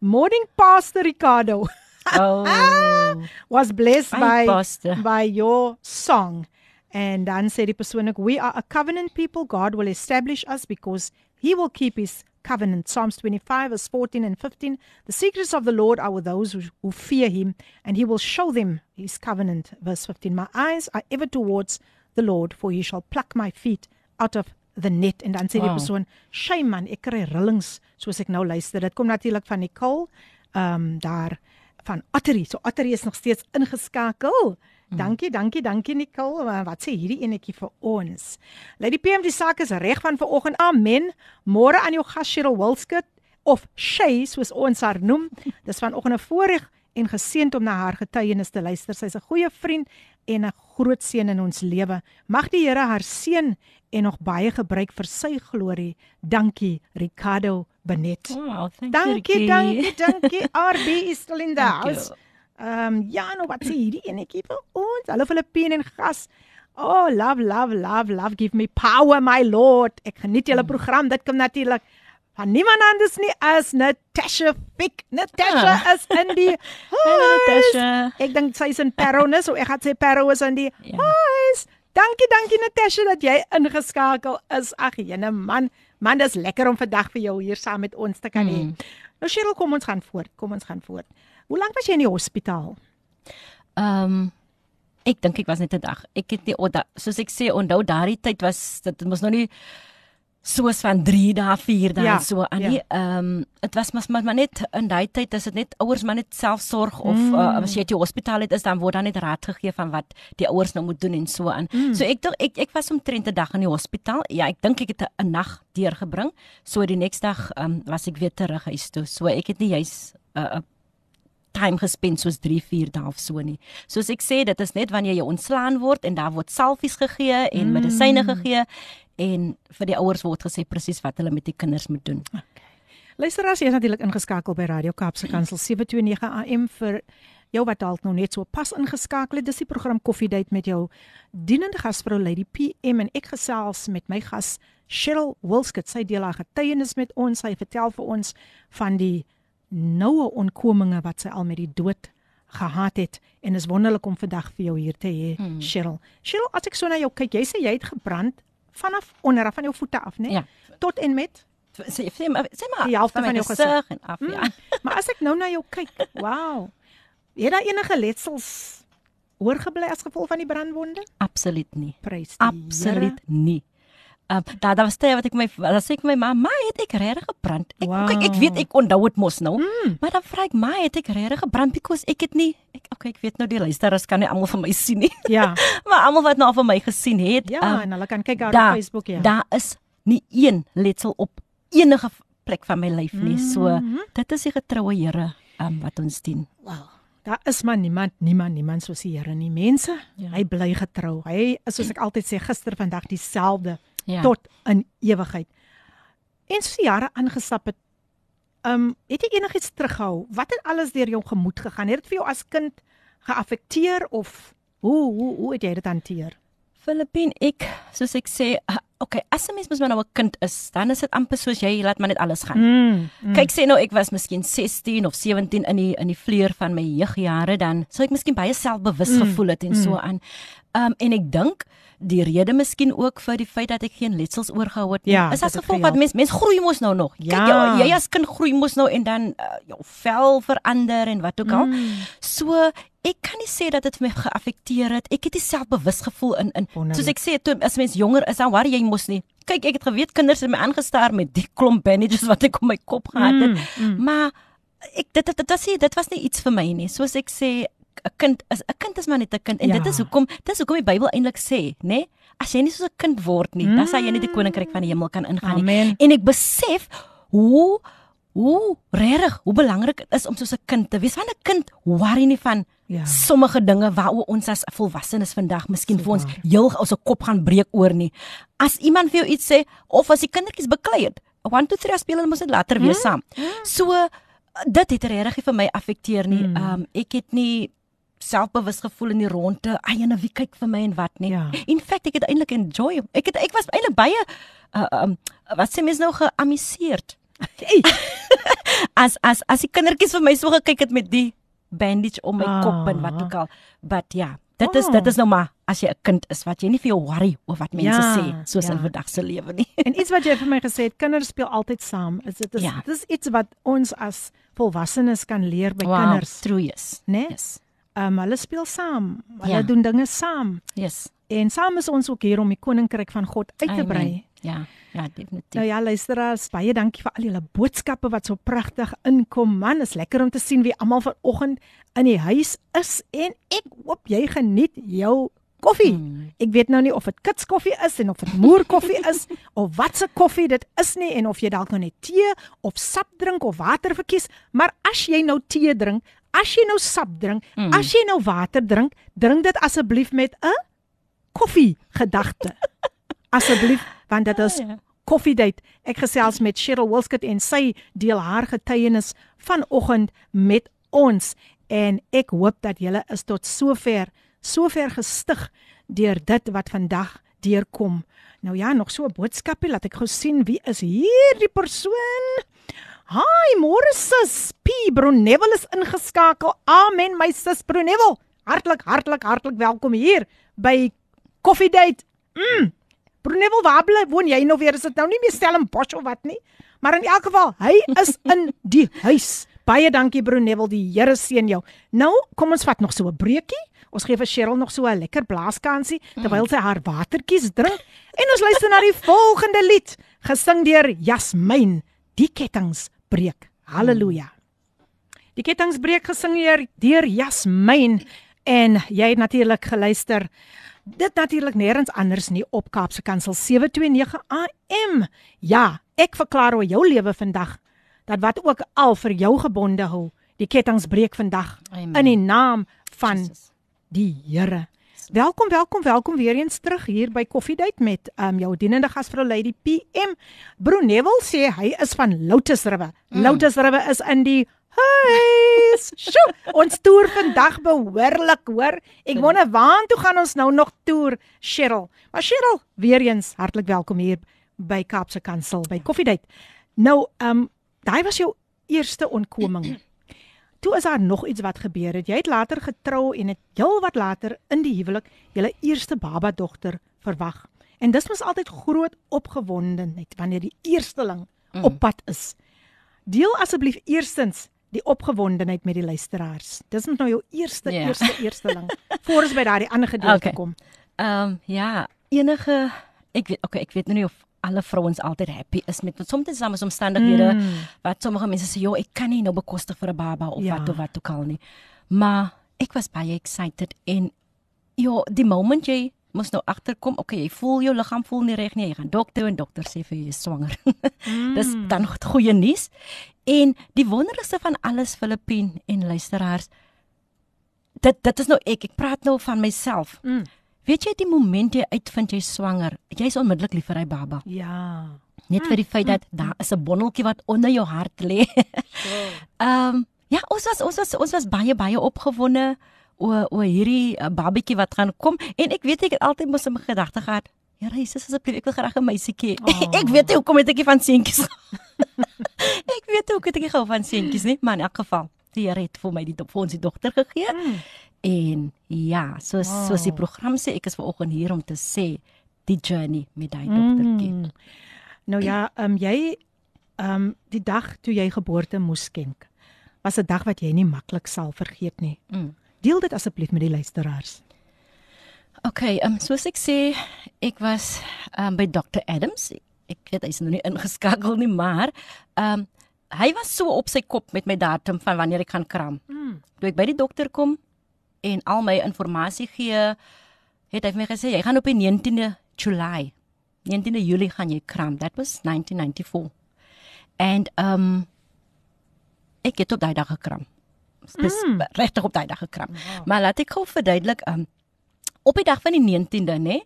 Morning Pastor Ricardo Oh. was blessed by Pastor. by your song. And dan sê die persoon ook we are a covenant people God will establish us because he will keep his covenant Psalms 25 verse 14 and 15 the secrets of the Lord are with those who, who fear him and he will show them his covenant verse 15 my eyes are ever towards the Lord for he shall pluck my feet out of the net en dan sê die Wow. persoon shame man ek kry rillings soos ek nou luister dit kom natuurlik van Nicole ehm um, daar van Ottery. So Ottery is nog steeds ingeskakel. Dankie, dankie, dankie Nicole. Maar Wat sê hierdie enetjie vir ons? Lady PM die saak is reg van vanoggend. Amen. Môre aan jou gas Cheryl Wilskut of Shay soos ons haar noem. Dis vanoggend 'n voorreg en geseënd om na haar getuienis te luister. Sy's 'n goeie vriend en 'n groot seën in ons lewe. Mag die Here haar seën en nog baie gebruik vir sy glorie. Dankie Ricardo Benet. Wow, thank Dankie, dankie, dankie. RB is still in the Thank house. Ehm um, ja, nou wat sê hierdie enetjie vir ons? Hallo Filippine en gas. Oh, love, love, love, love give me power my lord. Ek geniet julle program. Dit kom natuurlik van niemand anders nie as Natasha Fick. Natasha Ah. is in die Hallo. Natasha. Ek dink sy is in Paris, so ek gaan sê Paris is in die Ja. huis. Dankie, dankie Natasha dat jy ingeskakel is. Ag, jene man, man, dis lekker om vandag vir jou hier saam met ons te kan hê. Mm. Nou Cheryl, kom ons gaan voort. Kom ons gaan voort. Hoe lank was jy in die hospitaal? Ehm um, ek dink ek was net 'n dag. Ek het nie onthou soos ek sê onthou daardie tyd was dit mos nou nie soos van 3 dae, 4 dae Ja, so aan ja. nie. Ehm dit was mas maar, net in daai tyd is dit net ouers maar net selfsorg of Mm. uh, as jy uit die hospitaal het is dan word dan net raad gegee van wat die ouers nou moet doen en so aan. Mm. So ek dink ek ek was omtrent 'n dag in die hospitaal. Ja, ek dink ek het 'n- nag deurgebring. So die volgende dag ehm um, was ek weer terug huis toe. So ek het nie juis 'n uh, 'n time gespend soos 3, 4 dae of so nie. Soos ek sê, dit is net wanneer jy ontslaan word en daar word salfies gegee en Mm. medisyne gegee en vir die ouers word gesê presies wat hulle met die kinders moet doen. Luisteraars, jy is natuurlik ingeskakel by Radio Kaapse Kansel 729 AM vir jou wat dalk nou net so pas ingeskakel het. Dis die program Koffiedייט met jou dienende gasvrou Lady PM en ek gesels met my gas Cheryl Wilskut. Sy deel haar getuienis met ons. Sy vertel vir ons van die noue onkominge wat sy al met die dood gehad het en is wonderlik om vandag vir jou hier te hê, Hmm. Cheryl. Cheryl, as ek so na jou kyk, jy sê jy het gebrand vanaf onderaf van jou voete af, né? Ja. Tot en met Sê sê maar sê maar Die helfte my van jou gesig en af ja. Maar as ek nou na jou kyk, wow. Het daar enige letsels oorgebly as gevolg van die brandwonde? Absoluut nie. Prys die Absoluut nie. Um, daar daar was tyd wat ek my dan sê ek my ma, "Ma, het ek regtig gebrand?" Ek Wow. kyk ek weet ek onthou dit mos nou. Mm. Maar dan vra ek, "Ma, het ek regtig gebrand because ek het nie ek okay, ek weet nou die luisteraars kan nie almal van my sien nie. Ja. maar almal wat nou al van my gesien het, Ja, um, en hulle kan kyk daar daar, op Facebook ja. daar is nie een letsel op enige plek van my lyf nie. So Mhm. dit is die getroue Here um, wat ons dien. Wow. Daar is maar niemand, niemand, niemand soos die Here nie. Mense. Ja. hy bly getrou. Hy is soos ek altyd sê, gister, vandag dieselfde Ja. tot in ewigheid. En so die jare aangestap het, ehm, um, het jy enigiets terughou? Wat het alles deur jou gemoed gegaan? Het dit vir jou as kind geaffekteer of hoe hoe hoe het jy dit hanteer? Filippin, ek soos ek sê, uh, okay, as 'n mens mos maar nou 'n kind is, dan is dit amper soos jy laat maar net alles gaan. Mm, mm. Kyk sê nou ek was miskien 16 of 17 in die in die vleur van my jeugjare dan sou ek miskien baie selfbewus Mm, gevoel het en mm. so aan. Um en ek dink die rede miskien ook vir die feit dat ek geen letsels oorgehou het nie, Ja, is as gevolg wat mens mens groei mos nou nog. Ja. Kyk jy, jy as kind groei mos nou en dan uh, jou vel verander en wat ook al. Mm. So ek kan nie sê dat dit vir my geaffekteer het. Ek het nie selfbewus gevoel in in Wonderlik. soos ek sê toe as mens jonger is dan worry jy mos nie. Kyk, ek het geweet kinders het my aangestaar met die klomp bandages wat ek op my kop gehad het. Mm, mm. Maar ek dit dit dit was nie dit was nie iets vir my nie. Soos ek sê 'n kind is 'n kind is maar net 'n kind en Ja. dit is hoekom dis hoekom die Bybel eintlik sê, né? As jy nie soos 'n kind word nie, mm. dan sal jy nie die koninkryk van die hemel kan ingaan nie. Amen. En ek besef hoe hoe regtig hoe belangrik dit is om soos 'n kind te wees. Want 'n kind worry nie van Ja. sommige dinge waaroor ons as volwassenes vandag miskien So vir ons heel ons kop gaan breek oor nie. As iemand vir jou iets sê of as die kindertjies beklei het, 1 2 3 speel hulle mos net later weer saam. So dit het regtig vir my affekteer nie. Mm. Um ek het nie selfbewus gevoel in die ronde, ai en wie kyk vir my en wat nie. Ja. In feite ek het eintlik enjoy. Ek het ek was eintlik baie uh, um wat sê mens nou geamuseerd. Hey, As as as die kindertjies vir my so gekyk het met die bandage om my Ah. kop en wat ook al. But ja, dit is Oh. dit is nou maar as jy 'n kind is wat jy nie vir jou worry oor wat mense Ja, sê soos ja. in vandag se lewe nie. en iets wat jy vir my gesê het, kinders speel altyd saam. Is dit is Ja. dis iets wat ons as volwassenes kan leer by kinders, true yes. né? Yes. Ehm um, hulle speel saam. Hulle Ja. doen dinge saam. Yes. En saam is ons ook hier om die koninkryk van God uit te brei. Ja, ja, definitief. Nou ja, luisteraars, baie dankie vir al julle boodskappe wat so pragtig inkom. Man, is lekker om te sien wie almal vanoggend in die huis is en ek hoop jy geniet jou koffie. Mm. Ek weet nou nie of dit kitskoffie is en of dit moerkoffie is of wat se koffie dit is nie en of jy dalk nou net tee of sap drink of water verkies, maar as jy nou tee drink, as jy nou sap drink, Mm. as jy nou water drink, drink dit asseblief met 'n koffie gedagte. Asseblief, want dit is Ja. koffiedייט. Ek gesels met Cheryl Wilskut en sy deel haar getuienis vanoggend met ons en ek hoop dat julle is tot sover sover gestig deur dit wat vandag deurkom. Nou ja, nog so 'n boodskapie, laat ek gou sien wie is hierdie persoon. Hi, môre sis. P Brunewel is ingeskakel. Amen, my sis Brunewel. Hartlik, hartlik, hartlik welkom hier by Koffiedייט. Mm. Brunewel, waar bly woon jy nou weer? Is dit nou nie meer Stellenbosch of wat nie? Maar in elk geval, hy is in die huis. Baie dankie Brunewel, die Here seën jou. Nou, kom ons vat nog so 'n breekie. Ons gee vir Cheryl nog so 'n lekker blaaskansie terwyl sy haar watertjies drink en ons luister na die volgende lied, gesing deur Jasmin. Die kettinge breek. Halleluja. Die kettinge breek gesing deur Jasmin en jy het natuurlik geluister. Dit natuurlik nêrens anders nie op Kaapse Kansel 729 AM. Ja, ek verklaar oor jou lewe vandag dat wat ook al vir jou gebonde hou, die kettinge breek vandag Amen. in die naam van Jesus. die Here. Yes. Welkom, welkom, welkom weer eens terug hier by Koffiedייט met um jou dienende gasvrou Lady PM. Broer Neville sê hy is van Lotusrivier. Mm. Lotusrivier is in die huis. Sjoe, ons toer vandag behoorlik, hoor. Ek wonder waartoe gaan ons nou nog toer, Cheryl. Maar Cheryl, weer eens hartlik welkom hier by Kaapse Kansel by Koffiedייט. Nou, um daai was jou eerste ontkoming. Toe is daar nog iets wat gebeur het. Jy het later getrou en het heel wat later in die huwelik julle eerste baba dogter verwag. En dis mos altyd groot opgewondenheid wanneer die eersteling mm. op pad is. Deel asseblief eerstens die opgewondenheid met die luisteraars. Dis nou jou eerste Ja. yeah. eerste eersteling voor ons by daardie ander gedeelte Okay. kom. Ehm um, ja, enige ek weet okay, ek weet nou nie of alle vrouens altyd happy is met soms is daar mos omstandighede mm. wat sommige mense sê, "Jo, ek kan nie nou bekostig vir 'n baba of Ja. ja. wat of wat ook al nie." Maar ek was baie excited en ja, die moment jy mos nou agterkom, okay, jy voel jou liggaam voel nie reg nie, jy gaan dokter en dokter sê vir jou jy is swanger. Mm. Dis dan goeie nuus. En die wonderlikste van alles Filippien en luisteraars dit dit is nou ek ek praat nou van myself. Mm. Weet jy die moment jy uitvind jy's swanger, jy's onmiddellik lief vir hy baba. Ja. Net vir die feit dat daar is 'n bondeltjie wat onder jou hart lê. Ehm um, ja, ons was ons was ons was baie baie opgewonde oor oor hierdie uh, babatjie wat gaan kom en ek weet ek het altyd mos in my gedagte gehad, Here Jesus asseblief ek wil graag 'n meisietjie. Oh. ek weet nie hoekom het ek nie van seentjies. ek weet nie hoekom het ek nie gehou van seentjies nie, maar in elk geval, die Here het vir my die vir ons die dogter gegee. Mm. En ja, soos Wow. soos die program sê, ek is vanoggend hier om te sê die journey met daai dogtertjie. Mm. Nou ja, ehm um, jy ehm um, die dag toe jy geboorte moes skenk. Was 'n dag wat jy nie maklik sal vergeet nie. Mm. Deel dit asseblief met die luisteraars. Okay, ehm um, soos ek sê, ek was ehm um, by Dr Adams. Ek weet hy's nog nie ingeskakel nie, maar ehm um, hy was so op sy kop met my datum van wanneer ek gaan kram. Mm. Toe ek by die dokter kom en al my inligting gee, het hy vir my gesê jy gaan op die 19de Julie, 19de Julie gaan jy kram. That was 1994. En ehm um, ek het op daai dag gekram. Dis Mm. regtig op daai dag gekram. Wow. Maar laat ek gou verduidelik um, op die dag van die 19de, nê?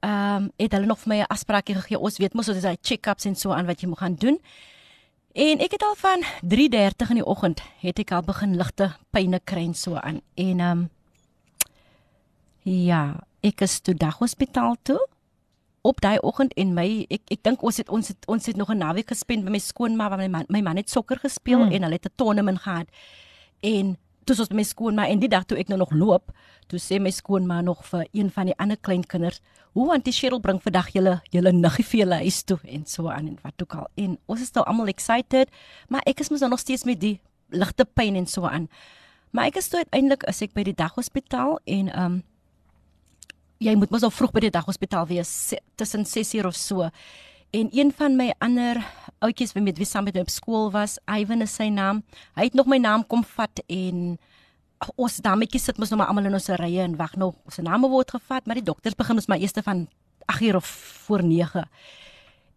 Ehm um, het hulle nog vir my 'n afspraakie gegee. Ons weet mos wat is daai check-ups en so aan wat jy moet gaan doen. En ek het al van 3:30 in die oggend het ek al begin ligte pyne kry en so aan. En ehm um, ja, ek is toe daghospitaal toe op daai oggend en my ek ek dink ons het ons het ons het nog 'n naweek gespend by my skoonma want my man my man het sokker gespeel Mm. en hulle het 'n tournament gehad. En toe was my skoonma en die dag toe ek nou nog loop, toe sê my skoonma nog vir een van die ander kleinkinders, "Hoe antie Cheryl bring vandag julle julle niggie vir julle huis toe en so aan en wat ook al." En ons is nou almal excited, maar ek is mos nou nog steeds met die ligte pyn en so aan. Maar ek is toe uiteindelik is ek by die daghospitaal en ehm um, jy moet mos al vroeg by die daghospitaal wees se- tussen 6uur of so. En een van my ander ouetjies met wie saam met my op skool was, Ivan is sy naam. Hy het nog my naam kom vat en ons dametjies sit mos nog maar almal in ons rye en wag nou. Ons name word gevat, maar die dokters begin ons maar eers van 8uur of voor 9.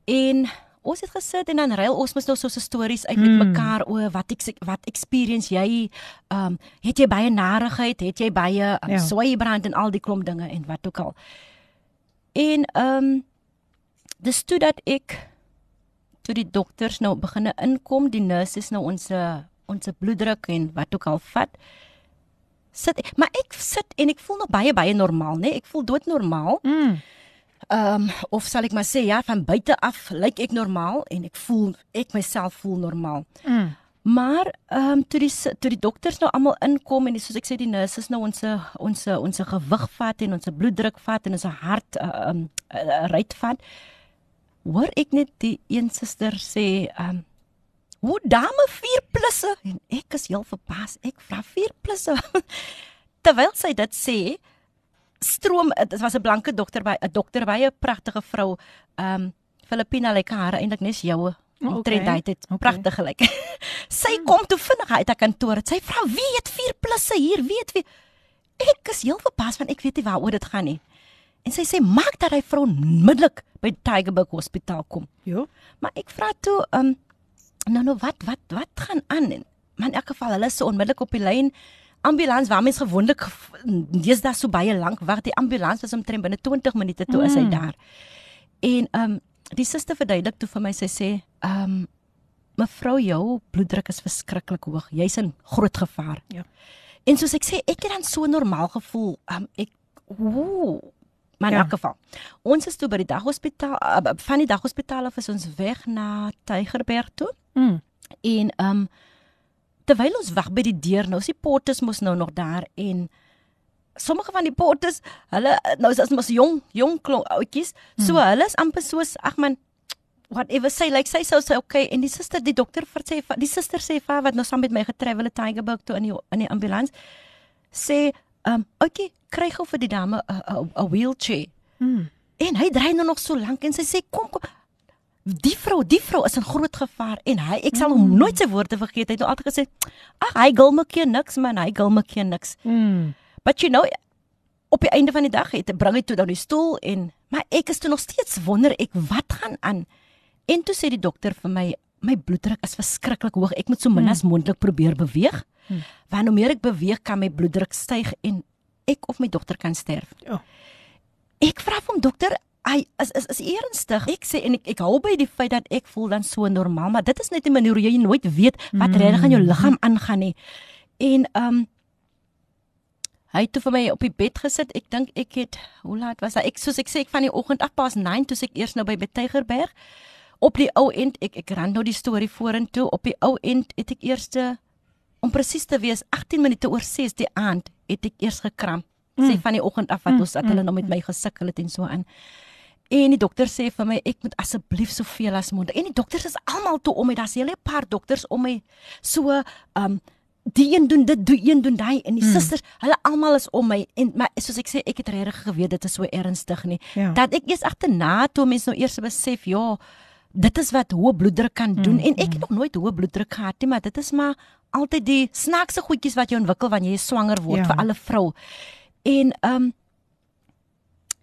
En ons het gesit en dan ruil ons mos nou so 'n stories uit met Mm. mekaar oor wat ek wat experience jy ehm um, het jy baie narigheid, het jy baie um, Ja. ja. swaaibrand en al die klomp dinge en wat ook al. En ehm um, dis toe dat ek toe die dokters nou begine inkom, die nurses nou ons ons bloeddruk en wat ook al vat. Sit maar ek sit en ek voel nog baie baie normaal, né? Nee? Ek voel doodnormaal. Mm. Ehm um, of sal ek maar sê ja, van buite af lyk ek normaal en ek voel ek myself voel normaal. Mm. Maar ehm um, toe die toe die dokters nou almal inkom en die, soos ek sê die nurses nou ons ons ons gewig vat en ons bloeddruk vat en ons hart ehm um, uh, ryt vat. Hoor ek net die een suster sê ehm um, hoe dame 4 plusse en ek is heel verbaas. Ek vra 4 plusse. Terwyl sy dit sê, stroom dit was 'n blanke dokter by 'n dokter by 'n pragtige vrou. Ehm um, Filippina lyk haar eintlik nes joue. O, okay. okay. Trend dit Okay. pragtig gelyk. sy kom toe vinnig uit haar kantoor. Sy vra wie het 4 plusse hier? Wie het wie? Ek is heel verbaas want ek weet nie waaroor dit gaan nie. En sy sê maak dat hy vrou onmiddellik by Tygerberg Hospitaal kom. Jo. Maar ek vra toe, ehm um, nou nou wat wat wat gaan aan? En, maar in elk geval hulle is so onmiddellik op die lyn. ambulans waar mens gewoonlik dis daar so baie lank wag. Die ambulans was omtrent binne 20 minute toe mm. is hy daar. En ehm um, die suster verduidelik toe vir my sy sê ehm um, mevrou jou bloeddruk is verskriklik hoog. Jy's in groot gevaar. Ja. En soos ek sê, ek het dan so normaal gevoel. Ehm um, ek ooh Maar in Ja. elk geval. Ons is toe by die daghospitaal uh, van die daghospitaal af is ons weg na Tygerberg toe. Mm. En ehm um, terwyl ons wag by die deur, nou is die poortes mos nou nog daar en sommige van die poortes, hulle nou is as mos jong, jong klomp ouetjies, so Hmm. hulle is amper soos ag man whatever say like sy sou sê okay en die suster die dokter sê die suster sê vir wat nou saam met my getravel het Tygerberg toe in die in die ambulans sê ehm um, okay kry gou vir die dame 'n 'n wheelchair Mm. En hy dry nou nog so lank en sy sê kom kom die vrou, die vrou is in groot gevaar en hy ek sal hom nooit sy woorde vergeet. Hy het nou altyd gesê, "Ag, hy gil my keer niks man, hy gil my keer niks." Mm. But you know, op die einde van die dag het bring hy toe dan die stoel en maar ek is toe nog steeds wonder ek wat gaan aan. En toe sê die dokter vir my, my bloeddruk is verskriklik hoog. Ek moet so min as moontlik probeer beweeg. Want hoe meer ek beweeg, kan my bloeddruk styg en ek of my dogter kan sterf. Ja. Ek vra hom dokter, hy is is is ernstig. Ek sê en ek ek hou by die feit dat ek voel dan so normaal, maar dit is net 'n manier hoe jy nooit weet wat mm. regtig aan jou liggaam aangaan nie. En ehm um, hy het toe vir my op die bed gesit. Ek dink ek het hoe laat was dit? Ek soos ek sê ek van die oggend af pas 9 toe ek eers nou by Betygerberg. Op die ou end ek ek ran nou die storie vorentoe. Op die ou end het ek eerste om presies te wees 18 minute oor 6 die aand het ek eers gekram. Sê van die oggend af wat ons dat hulle nou met my gesukkel het en so aan. En die dokter sê vir my ek moet asseblief soveel as moontlik. En die dokters is almal toe om my. Daar's 'n hele paar dokters om my. So um die een doen dit, die een doen daai en die mm. susters, hulle almal is om my en maar soos ek sê, ek het regtig geweet dit is so ernstig nie. Ja. Dat ek eers agterna toe mense nou eers besef, ja, dit is wat hoë bloeddruk kan doen mm. en ek het nog nooit hoë bloeddruk gehad nie, maar dit is maar altyd die snaakse goedjies wat jy ontwikkel wanneer jy swanger word Ja. vir alle vrou. En um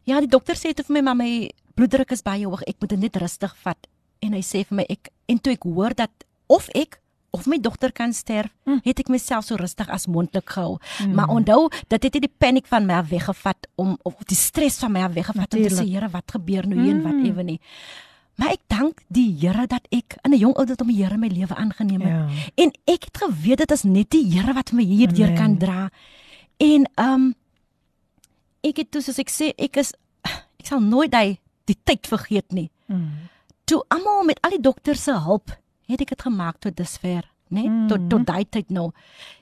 Ja, die dokter sê toe vir my maar my bloeddruk is baie hoog. Ek moet dit net rustig vat. En hy sê vir my ek en toe ek hoor dat of ek of my dogter kan sterf, mm. het ek myself so rustig as moontlik gehou. Mm. Maar onthou, dit het nie die paniek van my af weggevat om of die stres van my af weggevat om te sê, Here, wat gebeur nou hier en wat ewe nie. Maar ek dank die Here dat ek in 'n jong ouderdom die Here my lewe aangeneem het. Ja. En ek het geweet dit is net die Here wat my hierdeur kan dra. En um ek het toe soos ek sê, ek is ek sal nooit hy die tyd vergeet nie. Mm. Toe almal met al die dokters se hulp het ek dit gemaak tot dusver, né? Mm. Tot tot daai tyd nou.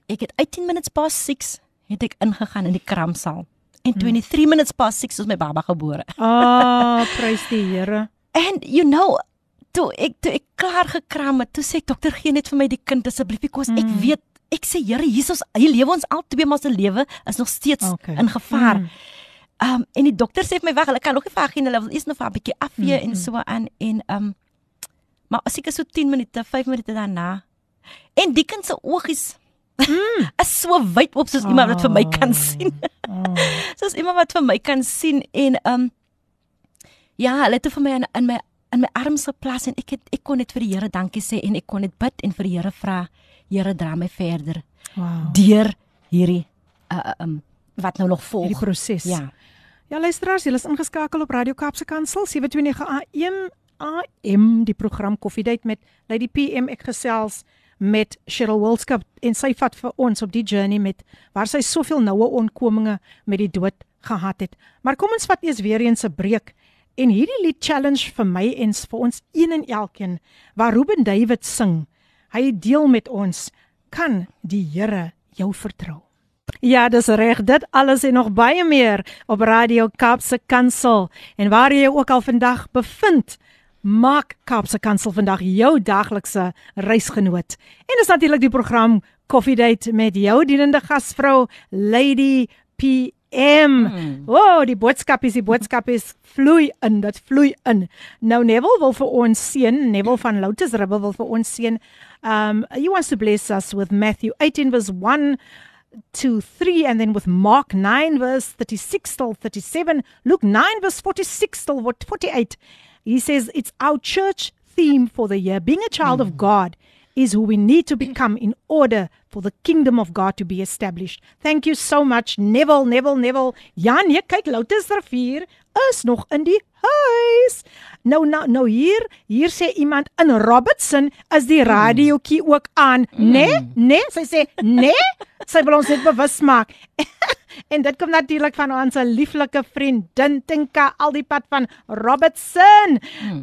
Ek het 18 minutes past 6 het ek ingegaan in die kramsaal. En 23 minutes past 6 is my baba gebore. Ah, prys die Here. And you know, toe ek toe ek klaar gekram het, toe sê ek dokter gee net vir my die kind asseblief because ek weet ek sê Here Jesus, hier lewe ons al twee maar se lewe is nog steeds Okay. in gevaar. Mm. Um en die dokter sê vir my wag, hulle kan nog nie vir haar gee, hulle eers nog vir 'n bietjie afvee mm en so aan en um maar as ek so 10 minute, 5 minute daarna en die kind se oogies mm. is so wyd oop soos iemand wat vir my kan sien. Oh. soos iemand wat vir my kan sien en um ja, hulle het toe vir my in, in my in my arms geplaas en ek het ek kon net vir die Here dankie sê en ek kon net bid en vir die Here vra, Here dra my verder Wow. deur hierdie uh, um wat nou nog volg. Hierdie proses. Ja. Ja, luisteraars, julle is ingeskakel op Radio Kaapse Kansel 729 AM AM die program Koffiedייט met Lady PM ek gesels met Cheryl Wilskap en sy vat vir ons op die journey met waar sy soveel noue onkominge met die dood gehad het. Maar kom ons vat eers weer eens 'n breek en hierdie lied challenge vir my en vir ons een en elkeen waar Ruben David sing. Hy deel met ons kan die Here jou vertrou. Ja, dis reg. Dit alles en nog baie meer op Radio Kaapse Kansel. En waar jy ook al vandag bevind, maak Kaapse Kansel vandag jou daglikse reisgenoot. En dis natuurlik die program Coffee Date met jou dienende gasvrou Lady PM. Hmm. O, oh, die boodskap is die boodskap is vloei in, dit vloei in. Nou Neville wil vir ons seën, Neville van Lotus Ribbel wil vir ons seën. Um he wants to bless us with Matthew 18 verse 1 to 3 and then with Mark 9 verse 36 till 37, Luke 9 verse 46 till what 48. He says it's our church theme for the year being a child of God is who we need to become in order for the kingdom of God to be established. Thank you so much Neville, Neville, Neville. Ja, nee, kyk Lotus rivier is nog in die huis. Nou nou nou hier, hier sê iemand in Robertson is die radiootjie ook aan. Nee, nee, sy sê nee. Sy wil ons net bewus maak. en dit kom natuurlik van ons lieflike vriendin Tinka al die pad van Robertson.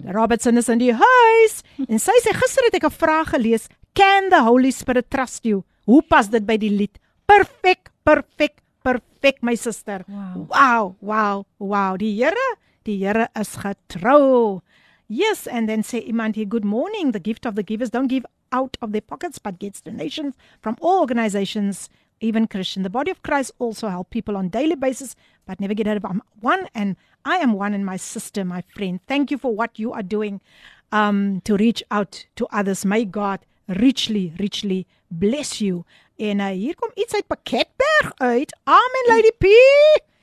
Robertson is in die huis en sy sê gister het ek 'n vraag gelees, can the Holy Spirit trust you? Hoe pas dit by die lied? Perfek, perfek, perfek my suster. Wow. Wow, wow, wow. Die Here, die Here is getrou. Yes, and then say iemand hier good morning. The gift of the givers don't give out of their pockets but gets donations from all organizations, even Christian. The body of Christ also help people on daily basis but never get out of I'm one and I am one and my sister, my friend. Thank you for what you are doing um to reach out to others. May God richly richly bless you. En uh, hier kom iets uit Pakketberg uit. Amen Lady P.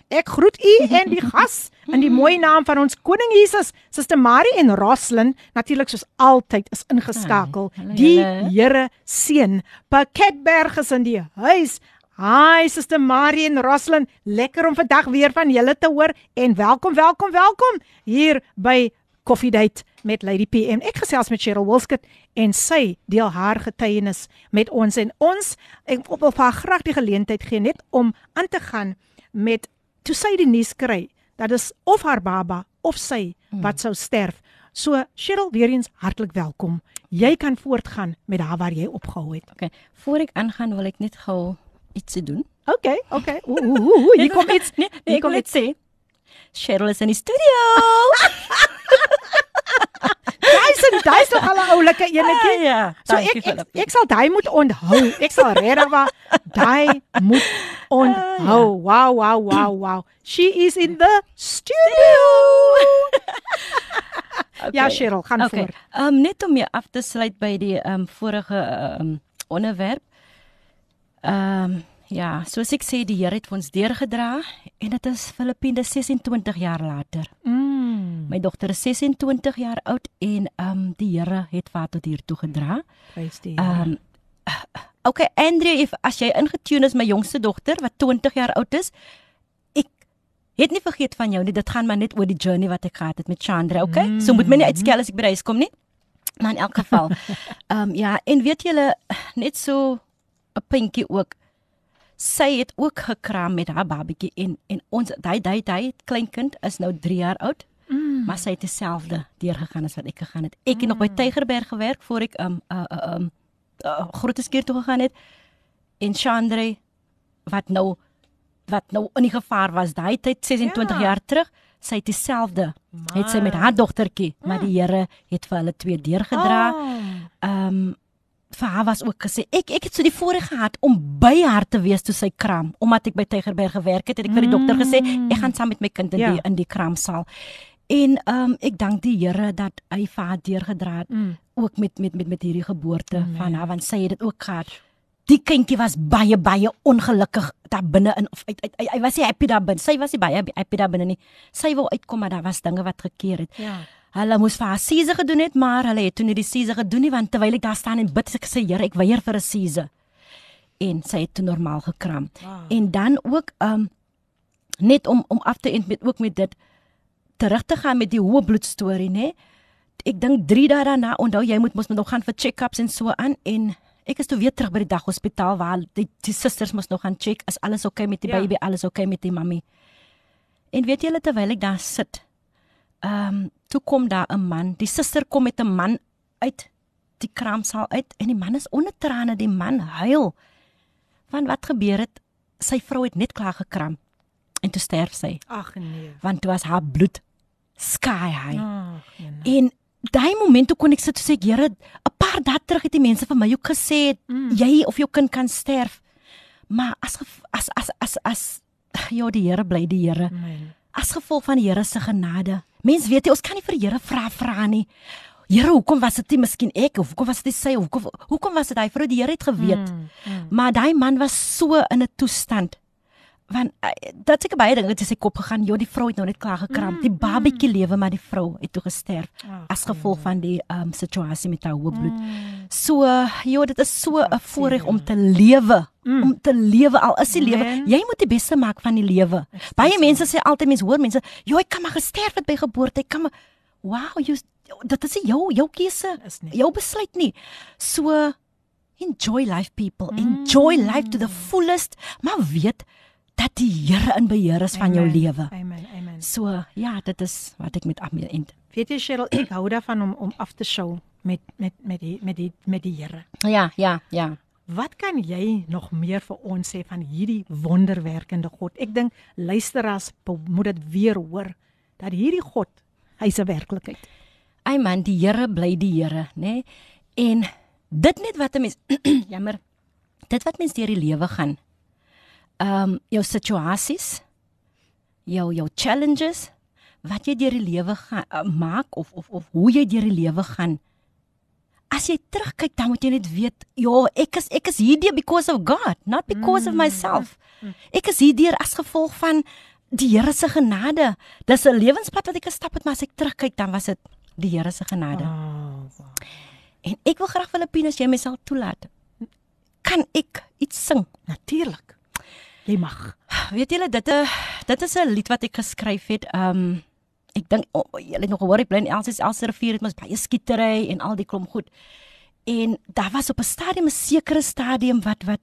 Ek groet u en die gas in die mooi naam van ons koning Jesus. Suster Marie en Roslyn natuurlik soos altyd is ingeskakel. Die. Here seën. Pakketberg is in die huis. Hi Suster Marie en Roslyn, lekker om vandag weer van julle te hoor en welkom, welkom, welkom hier by Coffee Date met Lady PM. Ek gesels met Cheryl Wilskut en sy deel haar getuienis met ons en ons ek wil vir haar graag die geleentheid gee net om aan te gaan met toe sy die nuus kry dat is of haar baba of sy wat sou sterf. So Cheryl, weer eens hartlik welkom. Jy kan voortgaan met daar waar jy opgehou het. Okay, voor ek aangaan wil ek net gou ietsie doen. Okay, okay. Ooh, ooh, ooh, hier kom iets. Nee, nee Hier wil kom net sê Cheryl is in die studio. Daai is daai is nog al 'n oulike enetjie. ja. So ek, ek ek sal daai moet onthou. Ek sal regtig waar daai moet onthou. Wow, wow, wow, wow. She is in the studio. Ja, Cheryl, gaan Okay. voort. Ehm um, net om jou af te sluit by die ehm um, vorige ehm um, onderwerp. Ehm um, ja, soos ek sê die Here het ons deurgedra en dit is Filippine 26 jaar later. Mm. My dogter is 26 jaar oud en ehm um, die Here het vir haar tot hier toe gedra. Prys die. Ehm um, Okay, Andrea, if as jy ingetune is my jongste dogter wat 20 jaar oud is, ek het nie vergeet van jou nie. Dit gaan maar net oor die journey wat ek gehad het met Chandra, okay? Mm. So moet my nie uitskel as ek by die huis kom nie. Maar in elk geval. Ehm um, ja, en weet julle net so 'n puntjie ook. Sy het ook gekraam met haar babatjie en en ons daai daai daai kleinkind is nou 3 jaar oud. Mm. Maar sy het dieselfde deurgegaan as wat ek gegaan het. Ek het nog by Tygerberg gewerk voor ek um uh uh, um uh, Grooteskier toe gegaan het. En Chandre wat nou wat nou in die gevaar was daai tyd 26 Ja. ja. jaar terug, sy het dieselfde. Het sy met haar dogtertjie, maar die Here het vir hulle twee deurgedra. Oh. Ehm um, vir haar was ook gesê ek ek het so die voorreg gehad om by haar te wees toe sy kraam omdat ek by Tygerberg gewerk het het ek vir die dokter gesê ek gaan saam met my kind in Ja. die in die kraamsaal en ehm um, ek dank die Here dat hy vir haar deurgedra het Mm. ook met met met met hierdie geboorte mm, van haar want sy het dit ook gehad die kindjie was baie baie ongelukkig daar binne in of uit, uit, hy was nie happy daar binne sy was nie baie happy daar binne nie sy wou uitkom maar daar was dinge wat gekeer het Ja. Hulle moes vir haar siese gedoen het, maar hulle het toe nie die siese gedoen nie want terwyl ek daar staan en bid, ek sê Here, ek weier vir 'n siese. En sy het toe normaal gekram. Wow. En dan ook um net om om af te eind met ook met dit terug te gaan met die hoë bloedstorie, nê? Ek dink 3 dae daarna, onthou jy moet mos nog gaan vir check-ups en so aan en ek is toe weer terug by die daghospitaal waar die, die susters mos nog gaan check is alles oukei okay met die Ja. ja. baby, alles oukei okay met die mammy. En weet julle terwyl ek daar sit, ehm um, toe kom daar 'n man. Die suster kom met 'n man uit die kraamsaal uit en die man is onder trane, die man huil. Want wat gebeur het? Sy vrou het net klaar gekram en toe sterf sy, Ag nee. want toe was haar bloed sky high. Nee. En daai moment toe kon ek sit sê, Here, 'n paar dae terug het die mense vir my ook gesê Mm. jy of jou kind kan sterf. Maar as as as as as ja, die Here bly die Here Man. as gevolg van die Here se genade. Mens weet jy, ons kan nie vir die Here vra vra nie. Here, hoekom was dit nie miskien ek of hoekom was dit sy of hoekom hoekom was dit hy vrou die Here het geweet. Mm, mm. Maar daai man was so in 'n toestand want uh, dat seker baie dinge het sy kop gegaan. Ja, die vrou het nou net klaar gekramp. Die babatjie lewe maar die vrou het toe gesterf Ag, as gevolg van die um situasie met haar hoë bloed. So ja, dit is so 'n voorreg om te lewe. Om te lewe al is die lewe. Jy moet die beste maak van die lewe. Baie mense sê altyd mense hoor mense, "Jo, ek kan maar gesterf het by geboorte. Ek kan maar Wow, jy dit is jou jou keuse. Jou besluit nie. So enjoy life people. Enjoy life to the fullest, maar weet dat die Here in beheer is van jou Amen, lewe. Amen. Amen. So ja, dit is wat ek met Amir end. Weet jy Cheryl, ek hou daarvan om om af te show met met met die met die met die Here. Ja, ja, ja. Wat kan jy nog meer vir ons sê van hierdie wonderwerkende God? Ek dink luisteraars moet dit weer hoor dat hierdie God, hy's 'n werklikheid. Ai man, die Here bly die Here, nê? Nee? En dit net wat 'n mens jammer. Dit wat mens deur die lewe gaan. Ehm um, jou situasies, jou jou challenges wat jy deur die lewe gaan uh, maak of of of hoe jy deur die lewe gaan. As jy terugkyk, dan moet jy net weet, ja, ek is ek is hierdeur because of God, not because of myself. Ek is hierdeur as gevolg van die Here se genade. Dis 'n lewenspad wat ek gestap het, maar as ek terugkyk, dan was dit die Here se genade. Oh, wow. En ek wil graag Filippine as jy my sal toelaat. Kan ek iets sing? Natuurlik. Jy mag. Weet julle dit 'n dit is 'n lied wat ek geskryf het. Um ek dink oh, julle het nog gehoor ek bly in Elsies Elsie rivier het mos baie skietery en al die klomp goed. En daar was op 'n stadium 'n sekere stadium wat wat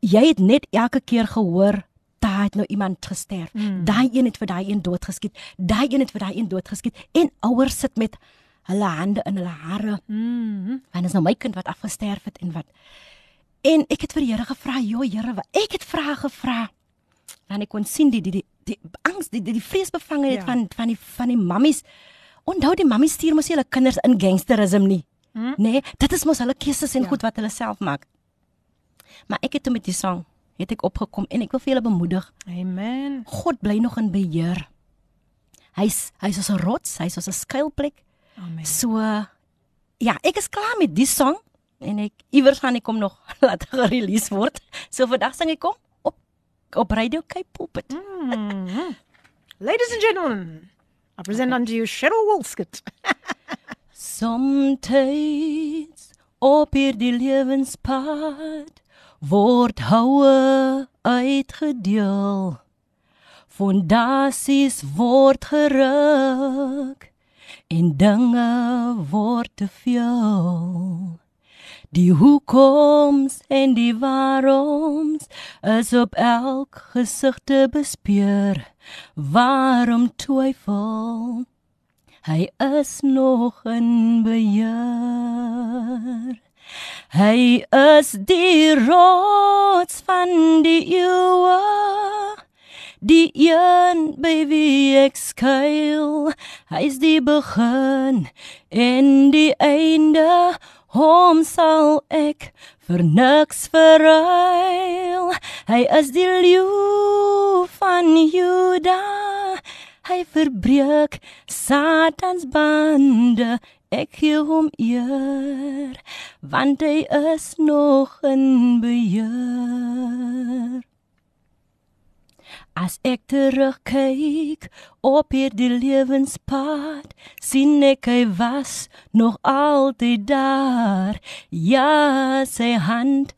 jy het net elke keer gehoor daar het nou iemand gesterf. Mm. Daai een het vir daai een doodgeskiet. Daai een het vir daai een doodgeskiet. En ouers sit met hulle hande in hulle hare. Mm. Want is nou my kind wat afgesterf het en wat. En ek het vir die Here gevra, "Jo Here, wat ek het vrae gevra." Want ek kon sien die die die, die angs, die die, die vreesbevangenheid Ja. van van die van die mammies. Onthou die mammies stuur mos hulle kinders in gangsterisme nie. Hm? Nee, dit is mos hulle keuses en Ja. goed wat hulle self maak. Maar ek het toe met die sang het ek opgekom en ek wil vir julle bemoedig. Amen. God bly nog in beheer. Hy's hy's 'n rots, hy's 'n skuilplek. Amen. So ja, ek is klaar met die song en ek iewers gaan ek kom nog laat gerelease word. So vandag sing ek kom op op Radio Cape Pulpit. Mm. Ladies and gentlemen, I present unto you Cheryl Wolskut. Somtyds op hierdie lewenspad word houe uitgedeel. Fondasies word geruk en dinge word te veel. Die hoekoms en die waaroms is op elk gesig te bespeur. Waarom twyfel? Hy is nog in beheer. Hy is die rots van die eeue. Die een by wie ek skuil, hy's die begin en die einde. Hom sal ek vir niks verruil. Hy is die leeu van Juda. Hy verbreek Satans bande. Ek gee hom eer, want hy is nog in beheer. As ek terugkyk op hierdie lewenspad, sien ek hy was nog altyd daar. Ja, sy hand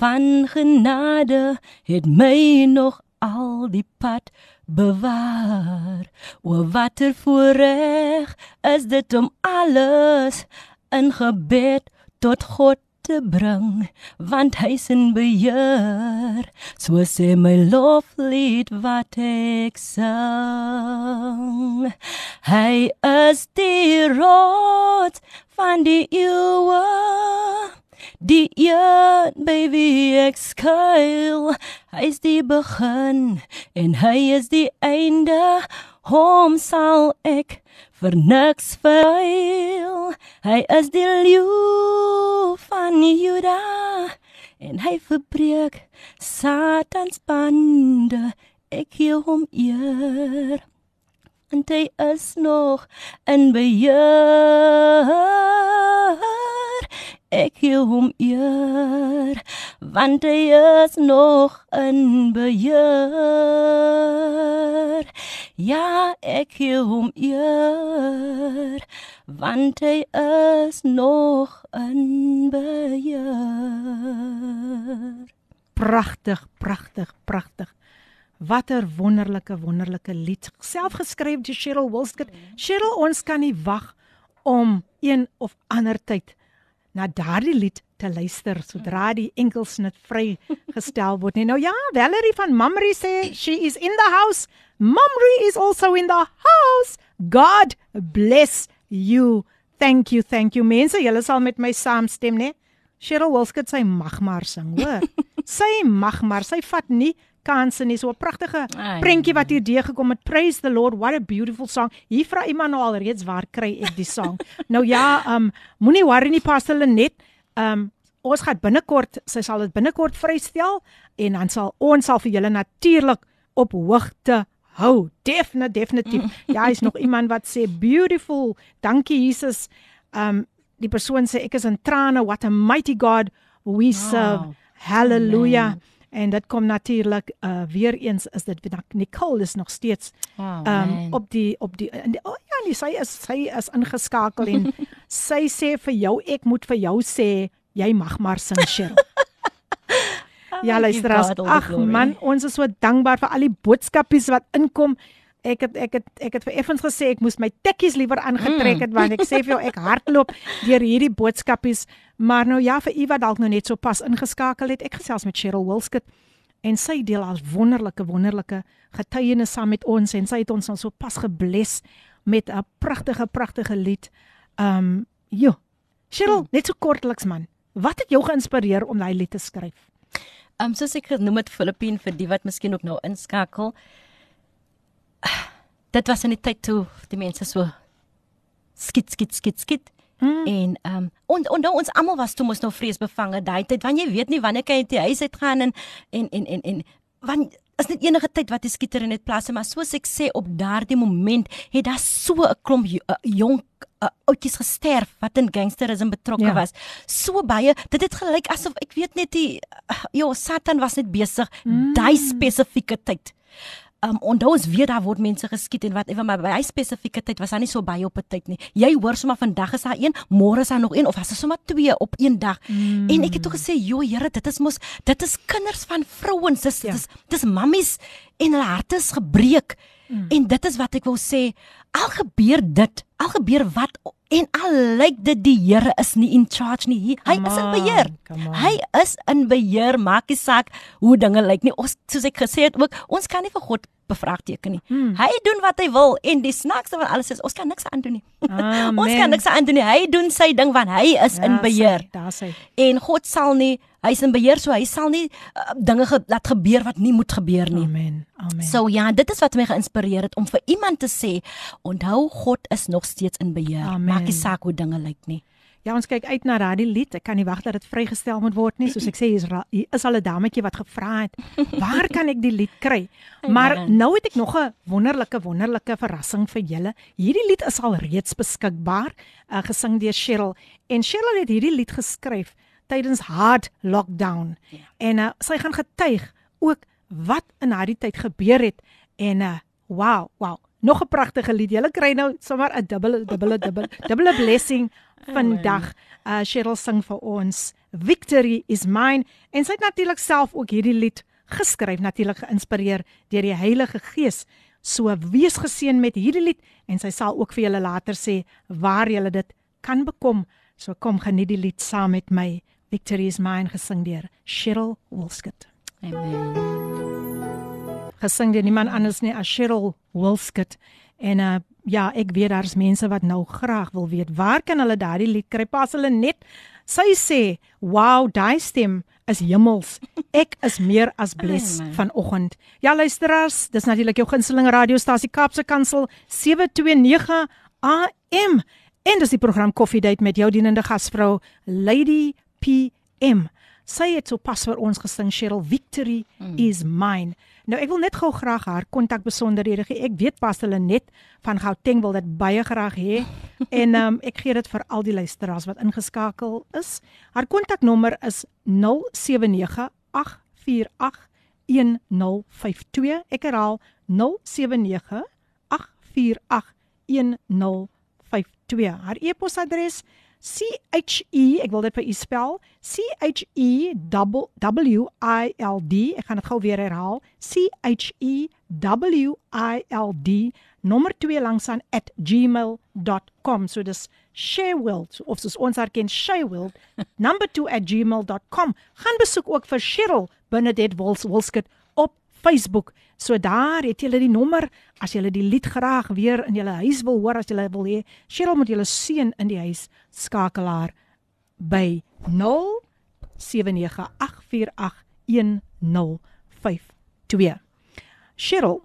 van genade het my nog al die pad bewaar. O watter voorreg is dit om alles in gebed tot God te bring, want hy's in beheer. So sê my loflied wat ek sang. Hy is die rots van die eeue. Die een by wie ek skuil, hy's die begin en hy is die einde. Hom sal ek vir niks verhuil. Hy is die leeu van Juda en hy verbreek Satans bande. Ek gee hom eer. En hy is nog in beheer. Ek gee hom eer want hy is nog in beheer. Ja, ek gee hom eer, want hy is nog in beheer. Pragtig, pragtig, pragtig. Watter wonderlike wonderlike lied self geskryf deur Cheryl Wilskut. Cheryl, ons kan nie wag om een of ander tyd na daardie lied te luister sodra die enkelsnit vrygestel word nie. Nou ja, Valerie van Mamre sê she is in the house. Mamre is also in the house. God bless you. Thank you, thank you. Mense, julle sal met my saamstem, né? Cheryl Wilskut sy mag maar sing, hoor. sy mag maar, sy vat nie kanse nie. So 'n pragtige prentjie wat hier deur gekom het. Praise the Lord. What a beautiful song. Hier vra iemand nou al reeds waar kry ek die song? nou ja, um moenie worry nie Pastor Lenet. Um ons gaan binnekort, sy sal dit binnekort vrystel en dan sal ons sal vir julle natuurlik op hoogte hou. Definite, definitief. Ja, is nog iemand wat sê beautiful. Dankie Jesus. Um die persoon sê ek is in trane. What a mighty God we serve. Wow. Hallelujah. Amen. En dit kom natuurlik uh weer eens is dit Nicole is nog steeds Wow, um op die op die in die, oh ja, nee, sy is sy is ingeskakel en sy sê vir jou ek moet vir jou sê jy mag maar sing Cheryl. ja, give luister as ag man, ons is so dankbaar vir al die boodskapies wat inkom. Ek het ek het ek het vir Effens gesê ek moes my tekkies liewer aangetrek het want ek sê vir jou ek hardloop deur hierdie boodskapies. Maar nou ja, vir u wat dalk nou net so pas ingeskakel het, ek gesels met Cheryl Wilskut en sy deel al wonderlike wonderlike getuienis saam met ons en sy het ons nou so pas gebless met 'n pragtige pragtige lied. Um jo. Cheryl, net so kortliks man. Wat het jou geïnspireer om daai lied te skryf? Um soos ek genoem het Filippien vir die wat miskien ook nou inskakel. Dit was in die tyd toe die mense so skiet skiet skiet skiet mm. en um en nou ons almal was toe mos nou vreesbevange daai tyd want jy weet nie wanneer kan jy uit die huis uit gaan en en en en en want is net enige tyd wat die skieter in dit plaas maar soos ek sê op daardie moment het daar so 'n klomp uh, jong uh, oudjies gesterf wat in gangsterisme betrokke ja. was so baie dit het gelyk asof ek weet net die uh, ja Satan was net besig mm. daai spesifieke tyd Um onthou ons weet daar word mense geskiet en whatever maar by hy spesifieke tyd was daar nie so baie op 'n tyd nie. Jy hoor sommer vandag is daar een, môre is daar nog een of was daar sommer twee op een dag. Mm. En ek het toe gesê, "Jo Here, dit is mos dit is kinders van vrouens. Dis Ja. ja. dis dis mammies en hulle harte is gebreek." Mm. En dit is wat ek wil sê, al gebeur dit, al gebeur wat en al lyk dit die Here is nie in charge nie. Hy, Come is in beheer. on. Hy is in beheer. Maak nie saak hoe dinge lyk nie. Ons soos ek gesê het ook, ons kan nie vir God bevraagteken nie. Hmm. Hy doen wat hy wil en die snaakste van alles is ons kan niks aan doen nie. Amen. ons kan niks aan doen nie. Hy doen sy ding want hy is in beheer. Daar sê. En God sal nie, hy's in beheer so hy sal nie uh, dinge ge, laat gebeur wat nie moet gebeur nie. Amen. Amen. So ja, dit is wat my geïnspireer het om vir iemand te sê, onthou God is nog steeds in beheer. Amen. Maak nie saak hoe dinge lyk nie. Ja, ons kyk uit na daardie lied. Ek kan nie wag dat dit vrygestel moet word nie. Soos ek sê, hier is, al 'n dametjie wat gevra het, "Waar kan ek die lied kry?" Maar nou het ek nog 'n wonderlike wonderlike verrassing vir julle. Hierdie lied is al reeds beskikbaar, uh, gesing deur Cheryl. En Cheryl het hierdie lied geskryf tydens hard lockdown. Ja. En uh, sy gaan getuig ook wat in daardie tyd gebeur het en uh wow, wow. Nog 'n pragtige lied. Julle kry nou sommer 'n dubbele dubbele dubbele dubbele blessing vandag. Uh Cheryl sing vir ons Victory is mine en sy het natuurlik self ook hierdie lied geskryf, natuurlik geïnspireer deur die Heilige Gees. So wees geseën met hierdie lied en sy sal ook vir julle later sê waar julle dit kan bekom. So kom geniet die lied saam met my. Victory is mine gesing deur Cheryl Wilskut. Amen. Gesing deur niemand anders nie as Cheryl Wilskut. En uh ja, ek weet daar's mense wat nou graag wil weet waar kan hulle daardie lied kry? Pas hulle net sy sê, "Wow, daai stem is hemels. Ek is meer as bless Amen. vanoggend." Ja, luisteraars, dis natuurlik jou gunsteling radiostasie Kaapse Kansel 729 AM. En dis die program Coffee Date met jou dienende gasvrou Lady PM. Sy het sopas vir ons gesing Cheryl Victory Mm. is mine. Nou ek wil net gou graag haar kontakbesonderhede gee. Ek weet pas hulle net van Gauteng wil dit baie graag hê en um, ek gee dit vir al die luisteraars wat ingeskakel is. Haar kontaknommer is 079 848 1052. Ek herhaal 079 848 1052. Haar e-posadres CHE, ek wil dit vir u spel, CHE W I L D. Ek gaan dit gou weer herhaal. CHE W I L D nommer 2 langs aan @gmail.com. So dis sharewild of soos ons haar ken sharewild number 2 @gmail.com. Gaan besoek ook vir Cheryl Bernadette Wils Wilskut Facebook. So daar het julle die nommer as julle die lied graag weer in julle huis wil hoor as julle wil hê. Cheryl moet julle seun in die huis skakel haar by 0798481052. Cheryl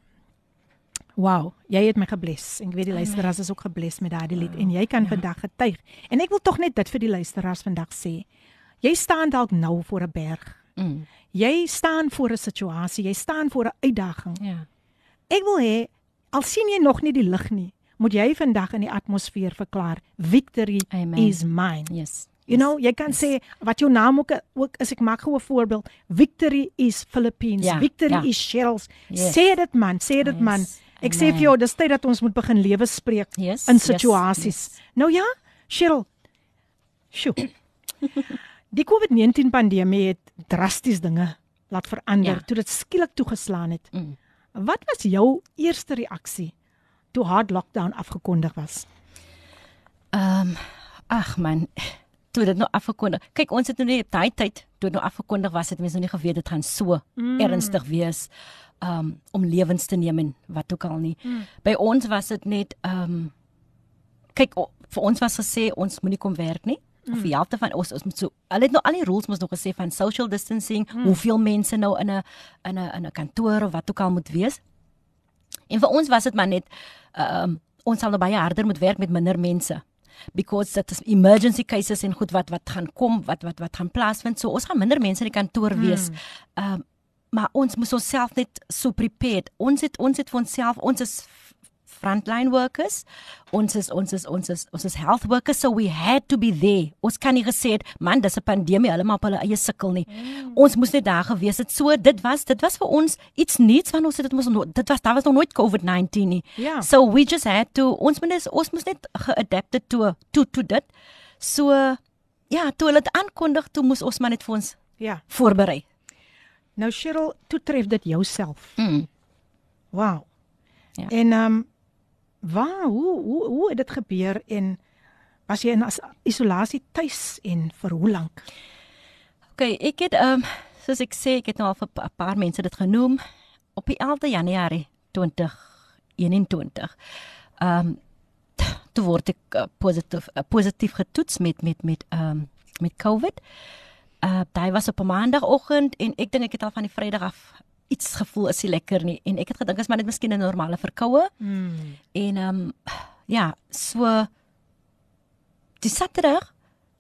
Wow, jy het my gebless. Ek weet die luisteraars is ook gebless met daardie lied en jy kan ja. vandag getuig. En ek wil tog net dit vir die luisteraars vandag sê. Jy staan dalk nou voor 'n berg. Mm. Jy staan voor 'n situasie, jy staan voor 'n uitdaging. Ja. Ek wil hê al sien jy nog nie die lig nie, moet jy vandag in die atmosfeer verklaar, victory Amen. is mine. Yes. You know, jy kan yes. sê wat jou naam ook ook as ek maak gou 'n voorbeeld, victory is Philippines, Ja, victory ja. is Cheryl's. Yes. Sê dit man, sê dit Yes. man. Ek sê vir jou, dis tyd dat ons moet begin lewe spreek Yes, in yes, situasies. yes. Nou ja, Cheryl. Sjoe. Die COVID-19 pandemie het drasties dinge laat verander Ja. toe dit skielik toegeslaan het. Mm. Wat was jou eerste reaksie toe hard lockdown afgekondig was? Ehm um, ag man, toe dit nou afgekondig. Kyk, ons het nou op daai tyd toe dit nou afgekondig was, het mense nog nie geweet dit gaan so mm. ernstig wees um om lewens te neem en wat ook al nie. Mm. By ons was dit net um kyk o, vir ons was gesê ons moenie kom werk nie. Of die helfte van ons ons moet so hulle het nou al die rules mos nog gesê van social distancing, mm. hoeveel mense nou in 'n in 'n in 'n kantoor of wat ook al moet wees. En vir ons was dit maar net um ons sal nou baie harder moet werk met minder mense because dit is emergency cases en goed wat wat gaan kom wat wat wat gaan plaasvind so ons gaan minder mense in die kantoor wees. Ehm um, maar ons moet onsself net so prepared. Ons het ons het vir onsself ons is frontline workers. Ons is ons is ons is ons is health workers so we had to be there. Ons kan nie gesê het man dis 'n pandemie hulle maar op hulle eie sukkel nie. Mm. Ons moes net daar gewees het. So dit was dit was vir ons iets nuuts want ons het dit mos no, dit was daar was nog nooit COVID-19 nie. Ja. So we just had to ons moet net ons moes net geadapted to to to dit. So ja, toe hulle dit aankondig, toe moes ons maar net vir ons Ja. voorberei. Nou Cheryl, toe tref dit jouself. Mm. Wow. Ja. En ehm um, waar hoe hoe hoe het dit gebeur en was jy in as isolasie tuis en vir hoe lank? OK, ek het ehm um, soos ek sê, ek het nou al vir 'n paar mense dit genoem op die 11de Januarie 2021. Ehm um, toe word ek uh, positief uh, positief getoets met met met ehm um, met COVID. Uh daai was op 'n maandagooggend en ek dink ek het al van die Vrydag af iets gevoel is nie lekker nie en ek het gedink is maar net miskien 'n normale verkoue. Mm. En ehm um, ja, so die Saterdag,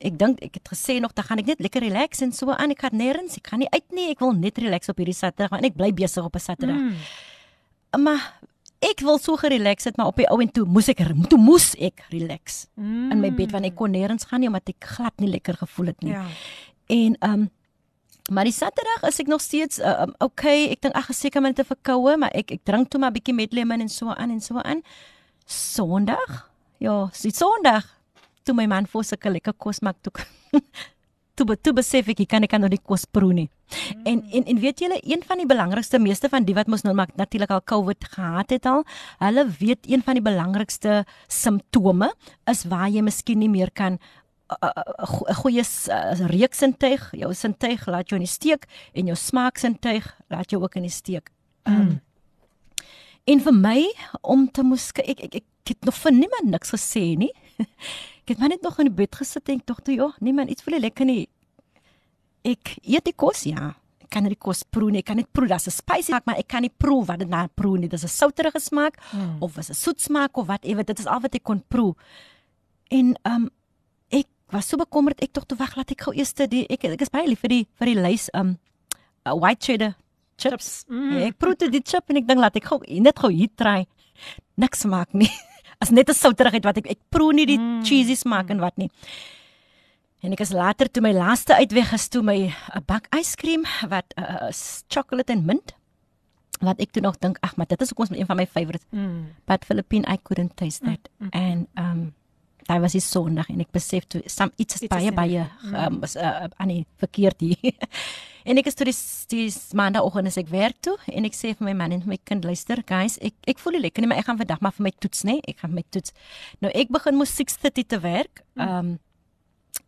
ek dink ek het gesê nog dan gaan ek net lekker relax en so aan. Ek gaan nêrens, ek gaan nie uit nie. Ek wil net relax op hierdie Saterdag want ek bly besig op 'n Saterdag. Mm. Maar ek wil so gerelax het, maar op die ou en toe moes ek toe moes ek relax Mm. in my bed want ek kon nêrens gaan nie omdat ek glad nie lekker gevoel het nie. Ja. En ehm um, maar die Saterdag is ek nog steeds uh, okay, ek dink ag seker met 'n verkoue, maar ek ek drink toe maar bietjie medlemon en so aan en so aan. Sondag? Ja, die Sondag toe my man vir sulke lekker kos maak toe toe toe besef ek ek kan ek kan nog nie kos proe nie. Mm. En en en weet julle een van die belangrikste meeste van die wat mos nou maak natuurlik al COVID gehad het al, hulle weet een van die belangrikste simptome is waar jy miskien nie meer kan 'n uh, uh, goeie uh, reuksintuig, jou sintuig laat jou in die steek en jou smaaksintuig laat jou ook in die steek. Um, en vir my om te moes ek ek, ek, ek het nog van niemand niks gesê nie. Ek het maar net nog in die bed gesit en tog toe ja, niemand iets voel lekker nie. Ek eet die kos ja. Ek kan die kos proe nie. Ek kan net proe dat dit spicy maak, maar ek kan nie proe wat dit na proe nie. Dis 'n souterige smaak mm. of is 'n soet smaak of whatever. Dit is al wat ek kon proe. En ehm um, was so bekommerd ek tog toe wag laat ek gou eers die ek ek is baie lief vir die vir die lys um uh, white cheddar chips. Mm. Ek proe toe die chip en ek dink laat ek gou net gou hier try. Niks smaak nie. As net 'n souterigheid wat ek ek proe nie die mm. cheesy smaak en wat nie. En ek is later toe my laaste uitweg is toe my 'n bak ijskream wat uh, chocolate en mint wat ek toe nog dink ag maar dit is ook ons een van my favorites. Mm. But Philippine I couldn't taste that. Mm. And um daai was die sonderdag en ek besef toe some iets is baie baie um was uh, aan die verkeerd hier. en ek is toe die, die maandagooggend as ek werk toe en ek sê vir my man en my kind luister guys ek ek voel nie lekker nie maar ek gaan vandag maar vir my toets nê ek gaan my toets. Nou ek begin mos 6:30 te werk. Um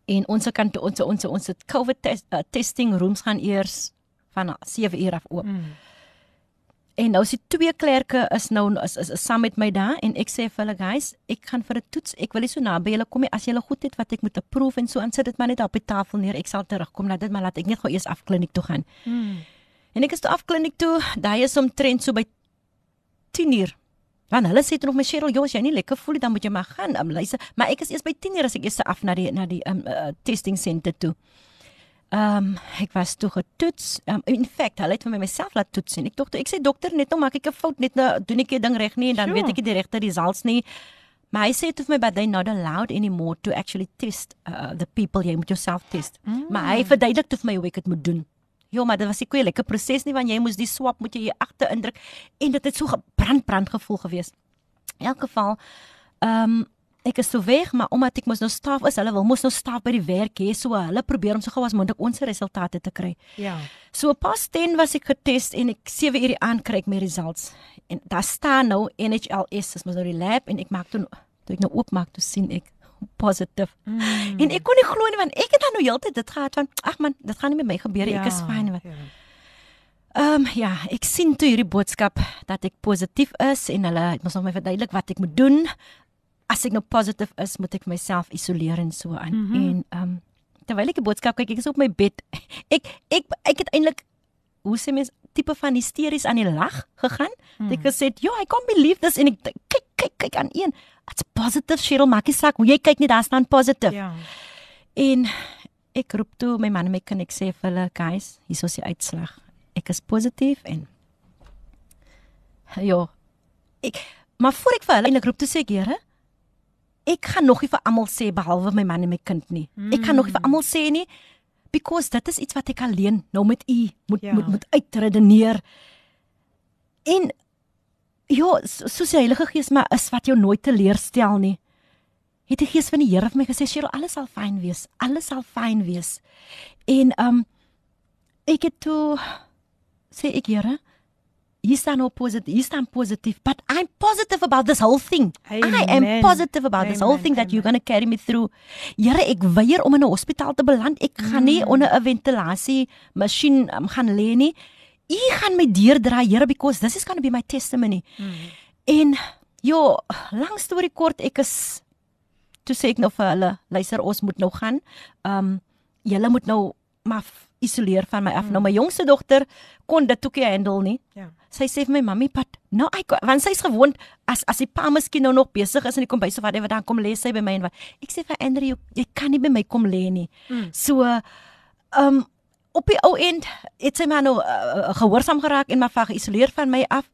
en ons kan ons ons ons COVID test, uh, testing rooms gaan eers van 7 uur af oop. Mm. En nou is die twee klerke is nou is, is, is saam met my daar en ek sê vir hulle guys, ek gaan vir 'n toets. Ek wil nie so naby julle kom nie. As julle goed het wat ek moet approve en so aan sit dit maar net op die tafel neer. Ek sal terugkom na dit maar laat ek net gou eers af kliniek toe gaan. Hmm. En ek is toe af kliniek toe. Daai is omtrent so by 10 uur. Want hulle sê toe nog my Cheryl, "Jy as jy nie lekker voel nie, dan moet jy maar gaan." Um, luister, maar ek is eers by 10 uur as ek eers af na die na die um, uh, testing center toe. Ehm um, ek was toe getoets. Um, in fact, hulle het vir my myself laat toets en ek dink ek sê dokter net nou maak ek 'n fout net nou doen ek 'n ding reg nie en dan sure. weet ek die regte results nie. Maar hy sê tot my but they not allowed anymore to actually test uh, the people jy moet jouself test. Mm. Maar hy verduidelik tot my hoe ek dit moet doen. Ja, maar dit was 'n lekker proses nie want jy moes die swab moet jy hier agter indruk en dit het so gebrand brand gevoel gewees. In elk geval ehm um, ek is so weg, maar omdat ek mos nou staf is, hulle wil mos nou staf by die werk hê, so hulle probeer om so gou as moontlik ons resultate te kry. Ja. So pas 10 was ek getest en ek 7 uur aan kry ek my results. En daar staan nou NHLS, dis mos nou die lab en ek maak toe toe ek nou oopmaak toe sien ek positief. Mm. En ek kon nie glo nie want ek het dan nou heeltyd dit gehad van ag man, dit gaan nie met my gebeur nie. Ja, ek is fyn wat. Ja. Ehm um, ja, ek sien toe hierdie boodskap dat ek positief is en hulle het mos nog my verduidelik wat ek moet doen as ek nou positief is, moet ek myself isoleer en so aan. Mm -hmm. En ehm um, terwyl ek 'n boodskap kyk, ek is op my bed. Ek ek ek het eintlik hoe sê mens tipe van hysteries aan die lag gegaan. Mm. Ek gesê, "Jo, I can't believe this." En ek kyk kyk kyk aan een. It's positive, Cheryl, maak nie saak hoe jy kyk nie, daar staan positief. Ja. En ek roep toe my man en my kind ek sê vir hulle, "Guys, hier is die uitslag. Ek is positief en Ja. Ek maar voor ek vir hulle eintlik roep toe sê ek, "Here, ek gaan nog nie vir almal sê behalwe my man en my kind nie. Mm. Ek gaan nog nie vir almal sê nie because dit is iets wat ek alleen nou met u moet ja. moet moet uitredeneer. En ja, soos die Heilige Gees maar is wat jou nooit teleurstel nie. Het die Gees van die Here vir my gesê, "Cheryl, alles sal fyn wees. Alles sal fyn wees." En um ek het toe sê ek, Here, hier staan op positief, hier staan positief, but I'm positive about this whole thing. Amen. I am positive about Amen. this whole thing that Amen. you're going to carry me through. Here, ek weier om in 'n hospitaal te beland. Ek gaan nie mm. onder 'n ventilasie masjien um, gaan lê nie. U gaan my deurdra, Here, because this is going to be my testimony. Mm. En jo, lank storie kort, ek is toe sê ek nou vir hulle, luister, ons moet nou gaan. Um julle moet nou maar isoleer van my af. Mm. Nou my jongste dogter kon dit ook nie handle nie. Ja. Sy sê vir my mami, "Pat, nou ek want sy's gewoond as as die pa miskien nou nog besig is en hy kom by so wat ewe dan kom lê sy by my en wat. Ek sê vir Andrew, jy kan nie by my kom lê nie." Mm. So ehm um, op die ou end het sy maar nou uh, gehoorsaam geraak en maar van geïsoleer van my af.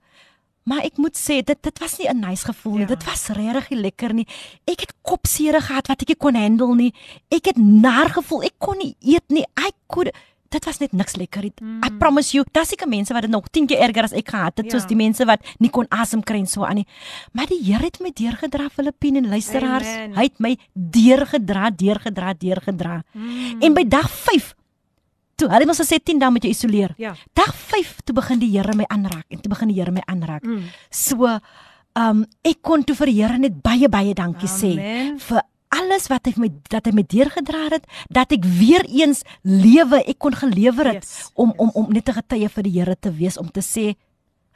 Maar ek moet sê dit dit was nie 'n nice gevoel nie. Ja. Dit was regtig nie lekker nie. Ek het kopseer gehad wat ek nie kon handle nie. Ek het naar gevoel. Ek kon nie eet nie. Ek kon dit was net niks lekker. Mm. I promise you, daar's seker mense wat dit nog 10 keer erger as ek gehad het, ja. soos die mense wat nie kon asem kry en so aan nie. Maar die Here het my deurgedra Filippine en luisteraars, Amen. hy het my deurgedra, deurgedra, deurgedra. Mm. En by dag 5 Toe, hulle het ons gesê 10 dae moet jy isoleer. Ja. Dag 5 toe begin die Here my aanraak en toe begin die Here my aanraak. Mm. So, um, ek kon toe vir die Here net baie baie dankie Amen. sê vir alles wat hy my dat hy my deurgedra het, dat ek weer eens lewe, ek kon gelewer het yes, om yes. om om net 'n getuie vir die Here te wees om te sê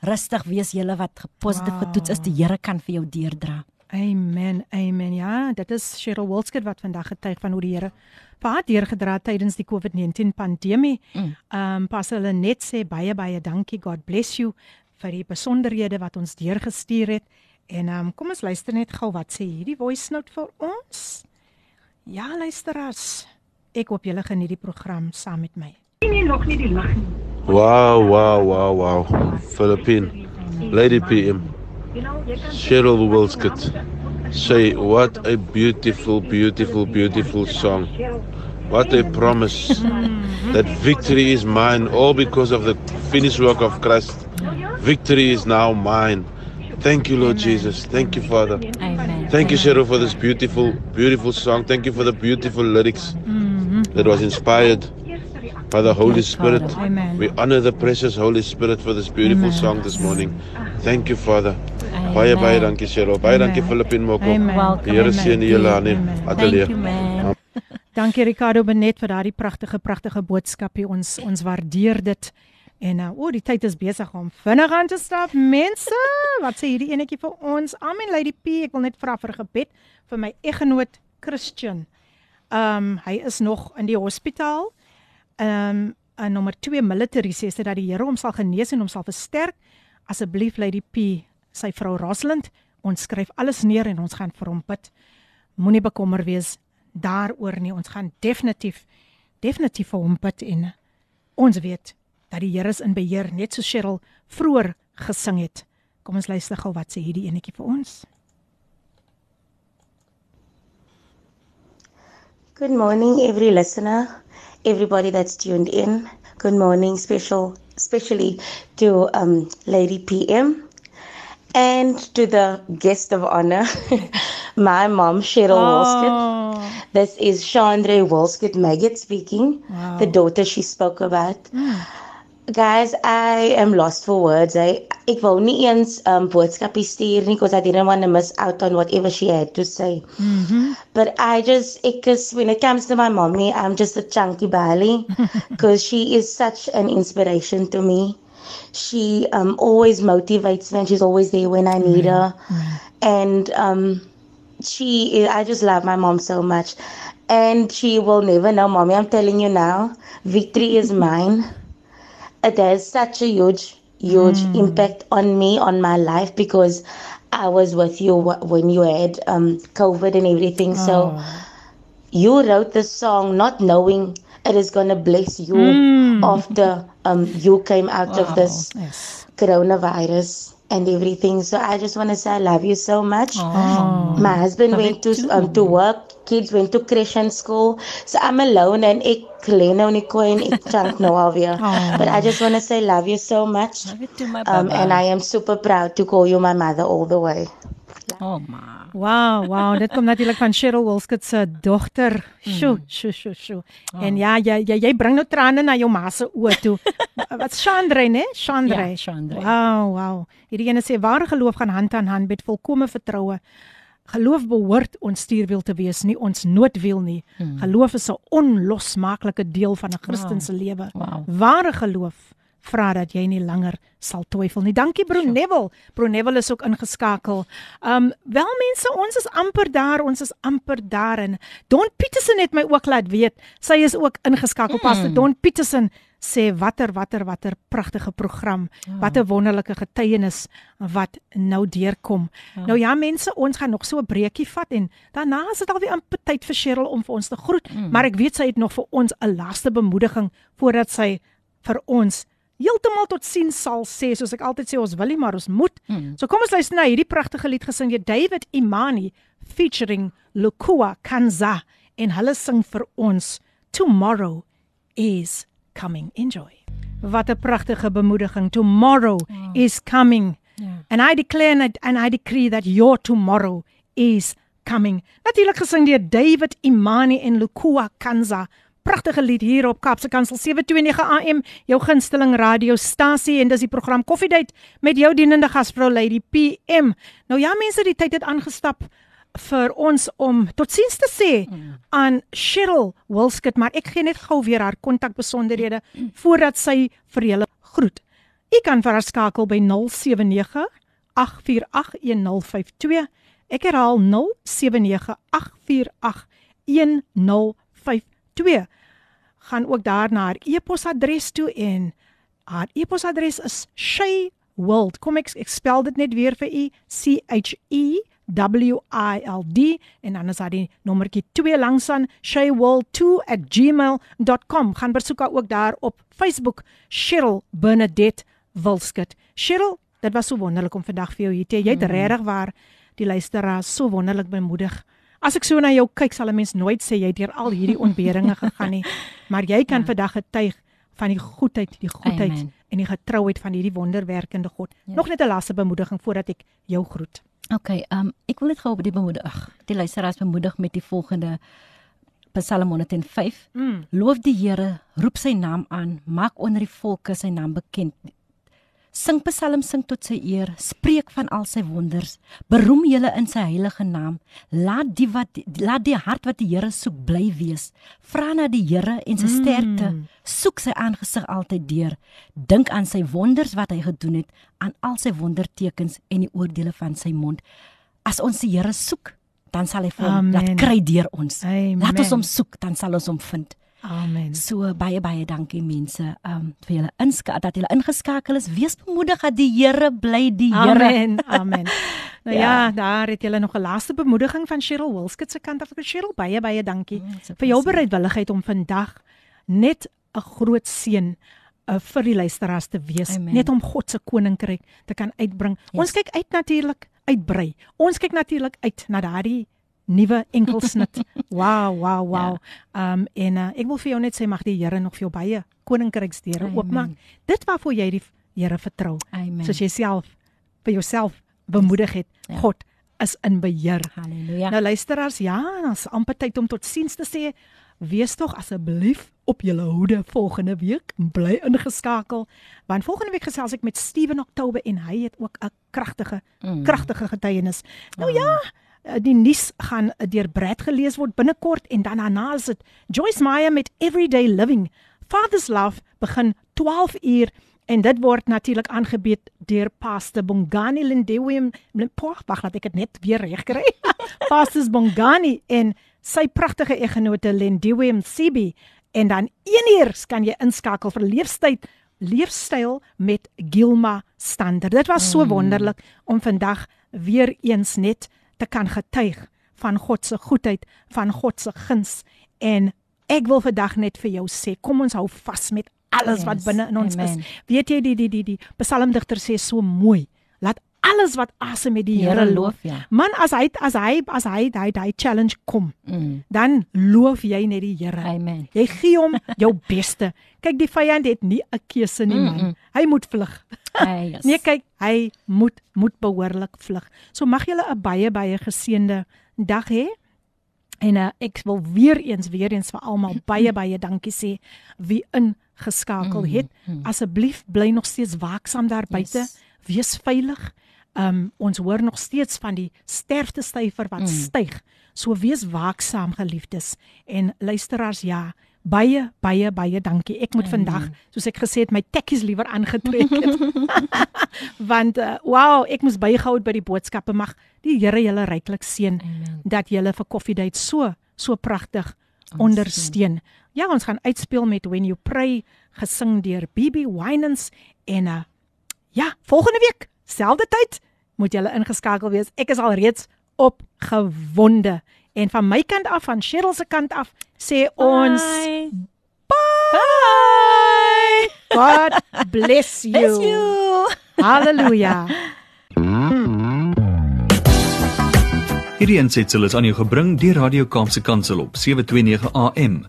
rustig wees julle wat positief wow. getoets is, die Here kan vir jou deurdra. Amen. Amen. Ja, dit is Cheryl Wolskert wat vandag getuig van hoe die Here vir deurgedra tydens die COVID-19 pandemie. Ehm mm. um, pas hulle net sê baie baie dankie. God bless you vir die besonderhede wat ons deurgestuur het. En um, kom ons luister net gou wat sê hierdie voice note vir ons. Ja, luisteraars. Ek hoop julle geniet die program saam met my. Wow, wow, wow, wow. Philippine, Lady PM, Cheryl Wilskut. Say, what a beautiful, beautiful, beautiful song. What a promise that victory is mine, all because of the finished work of Christ. Victory is now mine. Thank you, Lord Jesus. Thank you, Father. Amen. Thank you, Cheryl, for this beautiful, beautiful song. Thank you for the beautiful lyrics that was inspired by the Holy Spirit. Amen. We honor the precious Holy Spirit for this beautiful song this morning. Thank you, Father. Baie baie dankie Cheryl. Baie dankie Filippin Moko. Amen. Die Here seën julle aan die Amen. ateljee. Dankie Ricardo Benet vir daardie pragtige pragtige boodskapie. Ons ons waardeer dit. En uh, o, die tyd is besig om vinnig aan te stap. Mense, wat sê hierdie enetjie vir ons? Amen Lady P, ek wil net vra vir gebed vir my eggenoot Christian. Um hy is nog in die hospitaal. Um en nommer 2 military sê sy dat die Here hom sal genees en hom sal versterk. Asseblief Lady P, sy vrou Rosalind, ons skryf alles neer en ons gaan vir hom bid. Moenie bekommer wees daaroor nie. Ons gaan definitief definitief vir hom bid en ons weet dat die Here is in beheer, net so Cheryl vroeër gesing het. Kom ons luister gou wat sê hierdie enetjie vir ons. Good morning, every listener, everybody that's tuned in. Good morning, special, especially to um, Lady PM and to the guest of honor, my mom, Cheryl Wolskett. This is Chandra Wolskett Maggot speaking, the daughter she spoke about. Guys, I am lost for words. I ek wou nie eens um boodskappe stuur nie because I didn't want to miss out on whatever she had to say. But I just, because when it comes to my mommy, I'm just a chunky belly because she is such an inspiration to me. She um, always motivates me and she's always there when I need her. And um, she, I just love my mom so much. And she will never know, mommy, I'm telling you now, victory is mine. It has such a huge, huge impact on me, on my life, because I was with you when you had um, COVID and everything. So you wrote this song not knowing it is going to bless you after um, you came out of this Yes. coronavirus and everything. So I just want to say I love you so much. My husband went to um, to work. Kids went to creche and school. So I'm alone and ek lê nou nie kooi en ek chunk nou alweer. But I just want to say love you so much. Love you too, my Um, and I am super proud to call you my mother all the way. Oh ma. Wow, wow, dit kom natuurlik van Cheryl Wolskut se dogter. Sjoe, sjoe, sjoe, sjoe. En ja, jy jy, jy bring nou trane na jou ma se oë toe. Wat Chandre, né? Chandre. Ja, Chandre. Wow, wow. Hierdie ene sê ware geloof gaan hand aan hand met volkomme vertroue. Geloof behoort ons stuurwiel te wees, nie ons noodwiel nie. Hmm. Geloof is 'n onlosmaaklike deel van 'n Christen se lewe. Wow. Ware geloof vra dat jy nie langer sal twyfel nie. Dankie Bro Neville. Bro Neville is ook ingeskakel. Um wel mense, ons is amper daar, ons is amper daar en Don Petersen het my ook laat weet. Sy is ook ingeskakel. Pastor Don Petersen sê watter watter watter pragtige program. Wat 'n wonderlike getuienis wat nou deurkom. Nou ja mense, ons gaan nog so 'n breekie vat en daarna is dit alweer amper tyd vir Cheryl om vir ons te groet, maar ek weet sy het nog vir ons 'n laaste bemoediging voordat sy vir ons heeltemal tot sien sal sê soos ek altyd sê ons wil nie maar ons moet. Mm. So kom ons luister na hierdie pragtige lied gesing deur David Imani featuring Lukua Kanza en hulle sing vir ons Tomorrow is coming. Enjoy. Wat 'n pragtige bemoediging. Tomorrow mm. is coming. Ja. And I declare and I, and I decree that your tomorrow is coming. Natuurlik gesing deur David Imani en Lukua Kanza. Pragtige lied hier op Kapse Kansel 729 AM, jou gunsteling radiostasie en dis die program Koffiedייט met jou dienende gasvrou Lady PM. Nou ja mense, die tyd het aangestap vir ons om totsiens te sê aan Cheryl Wilskut, maar ek gee net gou weer haar kontakbesonderhede voordat sy vir julle groet. U kan vir haar skakel by 079 848 1052. Ek herhaal 079 848 1052. Gaan ook daar na haar e-posadres toe en haar e-posadres is shayworld. Kom ek ek spel dit net weer vir u C H E W I L D en dan is daar die nommertjie 2 langs aan shayworld2@gmail.com. Gaan besoek haar ook daar op Facebook Cheryl Bernadette Wilskut. Cheryl, dit was so wonderlik om vandag vir jou hier te hê. Jy het Mm. regtig waar die luisteraars so wonderlik bemoedig. As ek so na jou kyk, sal 'n mens nooit sê jy het deur al hierdie ontberinge gegaan nie, maar jy kan Ja. vandag getuig van die goedheid, die goedheid Amen. en die getrouheid van hierdie wonderwerkende God. Ja. Nog net 'n laaste bemoediging voordat ek jou groet. Okay, um ek wil net gou op die bemoedig. Die luisteraars bemoedig met die volgende Psalm 105. Mm. Loof die Here, roep sy naam aan, maak onder die volke sy naam bekend. Sing Psalm sing tot sy eer, spreek van al sy wonders, beroem julle in sy heilige naam. Laat die wat laat die hart wat die Here soek bly wees. Vra na die Here en sy sterkte. Mm. Soek sy aangesig altyd deur. Dink aan sy wonders wat hy gedoen het, aan al sy wondertekens en die oordeele van sy mond. As ons die Here soek, dan sal hy vir hom laat kry deur ons. Amen. Laat ons hom soek, dan sal ons hom vind. Amen. So baie baie dankie mense um vir julle inska dat julle ingeskakel is. Wees bemoedig dat die Here bly die Here. Amen. Amen. Nou ja. Ja. daar het jy nog 'n laaste bemoediging van Cheryl Wilskut se kant af. Cheryl, baie baie dankie Mm, vir jou bereidwilligheid om vandag net 'n groot seën uh, vir die luisteraars te wees, Amen. net om God se koninkryk te kan uitbring. Yes. Ons kyk uit natuurlik uitbrei. Ons kyk natuurlik uit na daardie nuwe enkelsnit. wow, wow, wow. Ja. Um en uh, ek wil vir jou net sê mag die Here nog vir jou baie koninkryksdeure oopmaak. Dit waarvoor jy die Here vertrou Amen. soos jy self vir jouself bemoedig het. Ja. God is in beheer. Halleluja. Nou luisteraars, ja, ons amper tyd om totsiens te sê. Wees tog asseblief op julle hoede volgende week. Bly ingeskakel want volgende week gesels ek met Steven Oktober en hy het ook 'n kragtige Mm. kragtige getuienis. Nou ja, eh, die nuus gaan eh, deur Brad gelees word binnekort en dan daarna is dit Joyce Meyer met Everyday Living. Father's Love begin 12 uur en dit word natuurlik aangebied deur Pastor Bongani Lindewe. Wag, laat ek dit net weer reg kry. Pastor Bongani en sy pragtige eggenote Lindewe Msibi en dan 1 uur kan jy inskakel vir leefstyl leefstyl met Gilma Stander. Dit was so wonderlik om vandag weer eens net te kan getuig van God se goedheid, van God se guns en ek wil vandag net vir jou sê, kom ons hou vas met alles wat Yes, binne in ons amen. is. Weet jy die die die die psalmdigter sê so mooi, alles wat asem met die Here loof. ja. Man as hy as hy as hy hy hy challenge kom, Mm. dan loof jy net die Here. Amen. Jy gee hom jou beste. Kyk, die vyand het nie 'n keuse nie, man. Mm-mm. Hy moet vlug. Hey, yes. Nee, kyk, hy moet moet behoorlik vlug. So mag julle 'n baie baie geseënde dag hê. En uh, ek wil weer eens weer eens vir almal baie baie dankie sê wie ingeskakel het. Asseblief bly nog steeds waaksaam daar buite. Yes. Wees veilig Um ons hoor nog steeds van die sterftesyfer wat mm. styg. So wees waaksaam geliefdes en luisteraars ja, baie baie baie dankie. Ek moet vandag, soos ek gesê het, my tekkies liewer aangetrek het. Want uh, wow, ek moes bygehou het by die boodskappe. Mag die Here julle ryklik seën Amen. dat julle vir koffiedייט so so pragtig Ons ondersteun. Ja, ons gaan uitspeel met When You Pray gesing deur BB Winans en uh, ja, volgende week, selfde tyd, moet julle ingeskakel wees. Ek is al reeds opgewonde. En van my kant af, van Cheryl se kant af, sê ons Bye. bye. God bless you. Bless you. Halleluja. Hierdie aansetsel is aan jou gebring deur Radio Kaapse Kansel op 729 AM.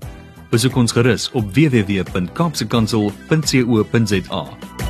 Besoek ons gerus op www.kaapsekansel.co.za.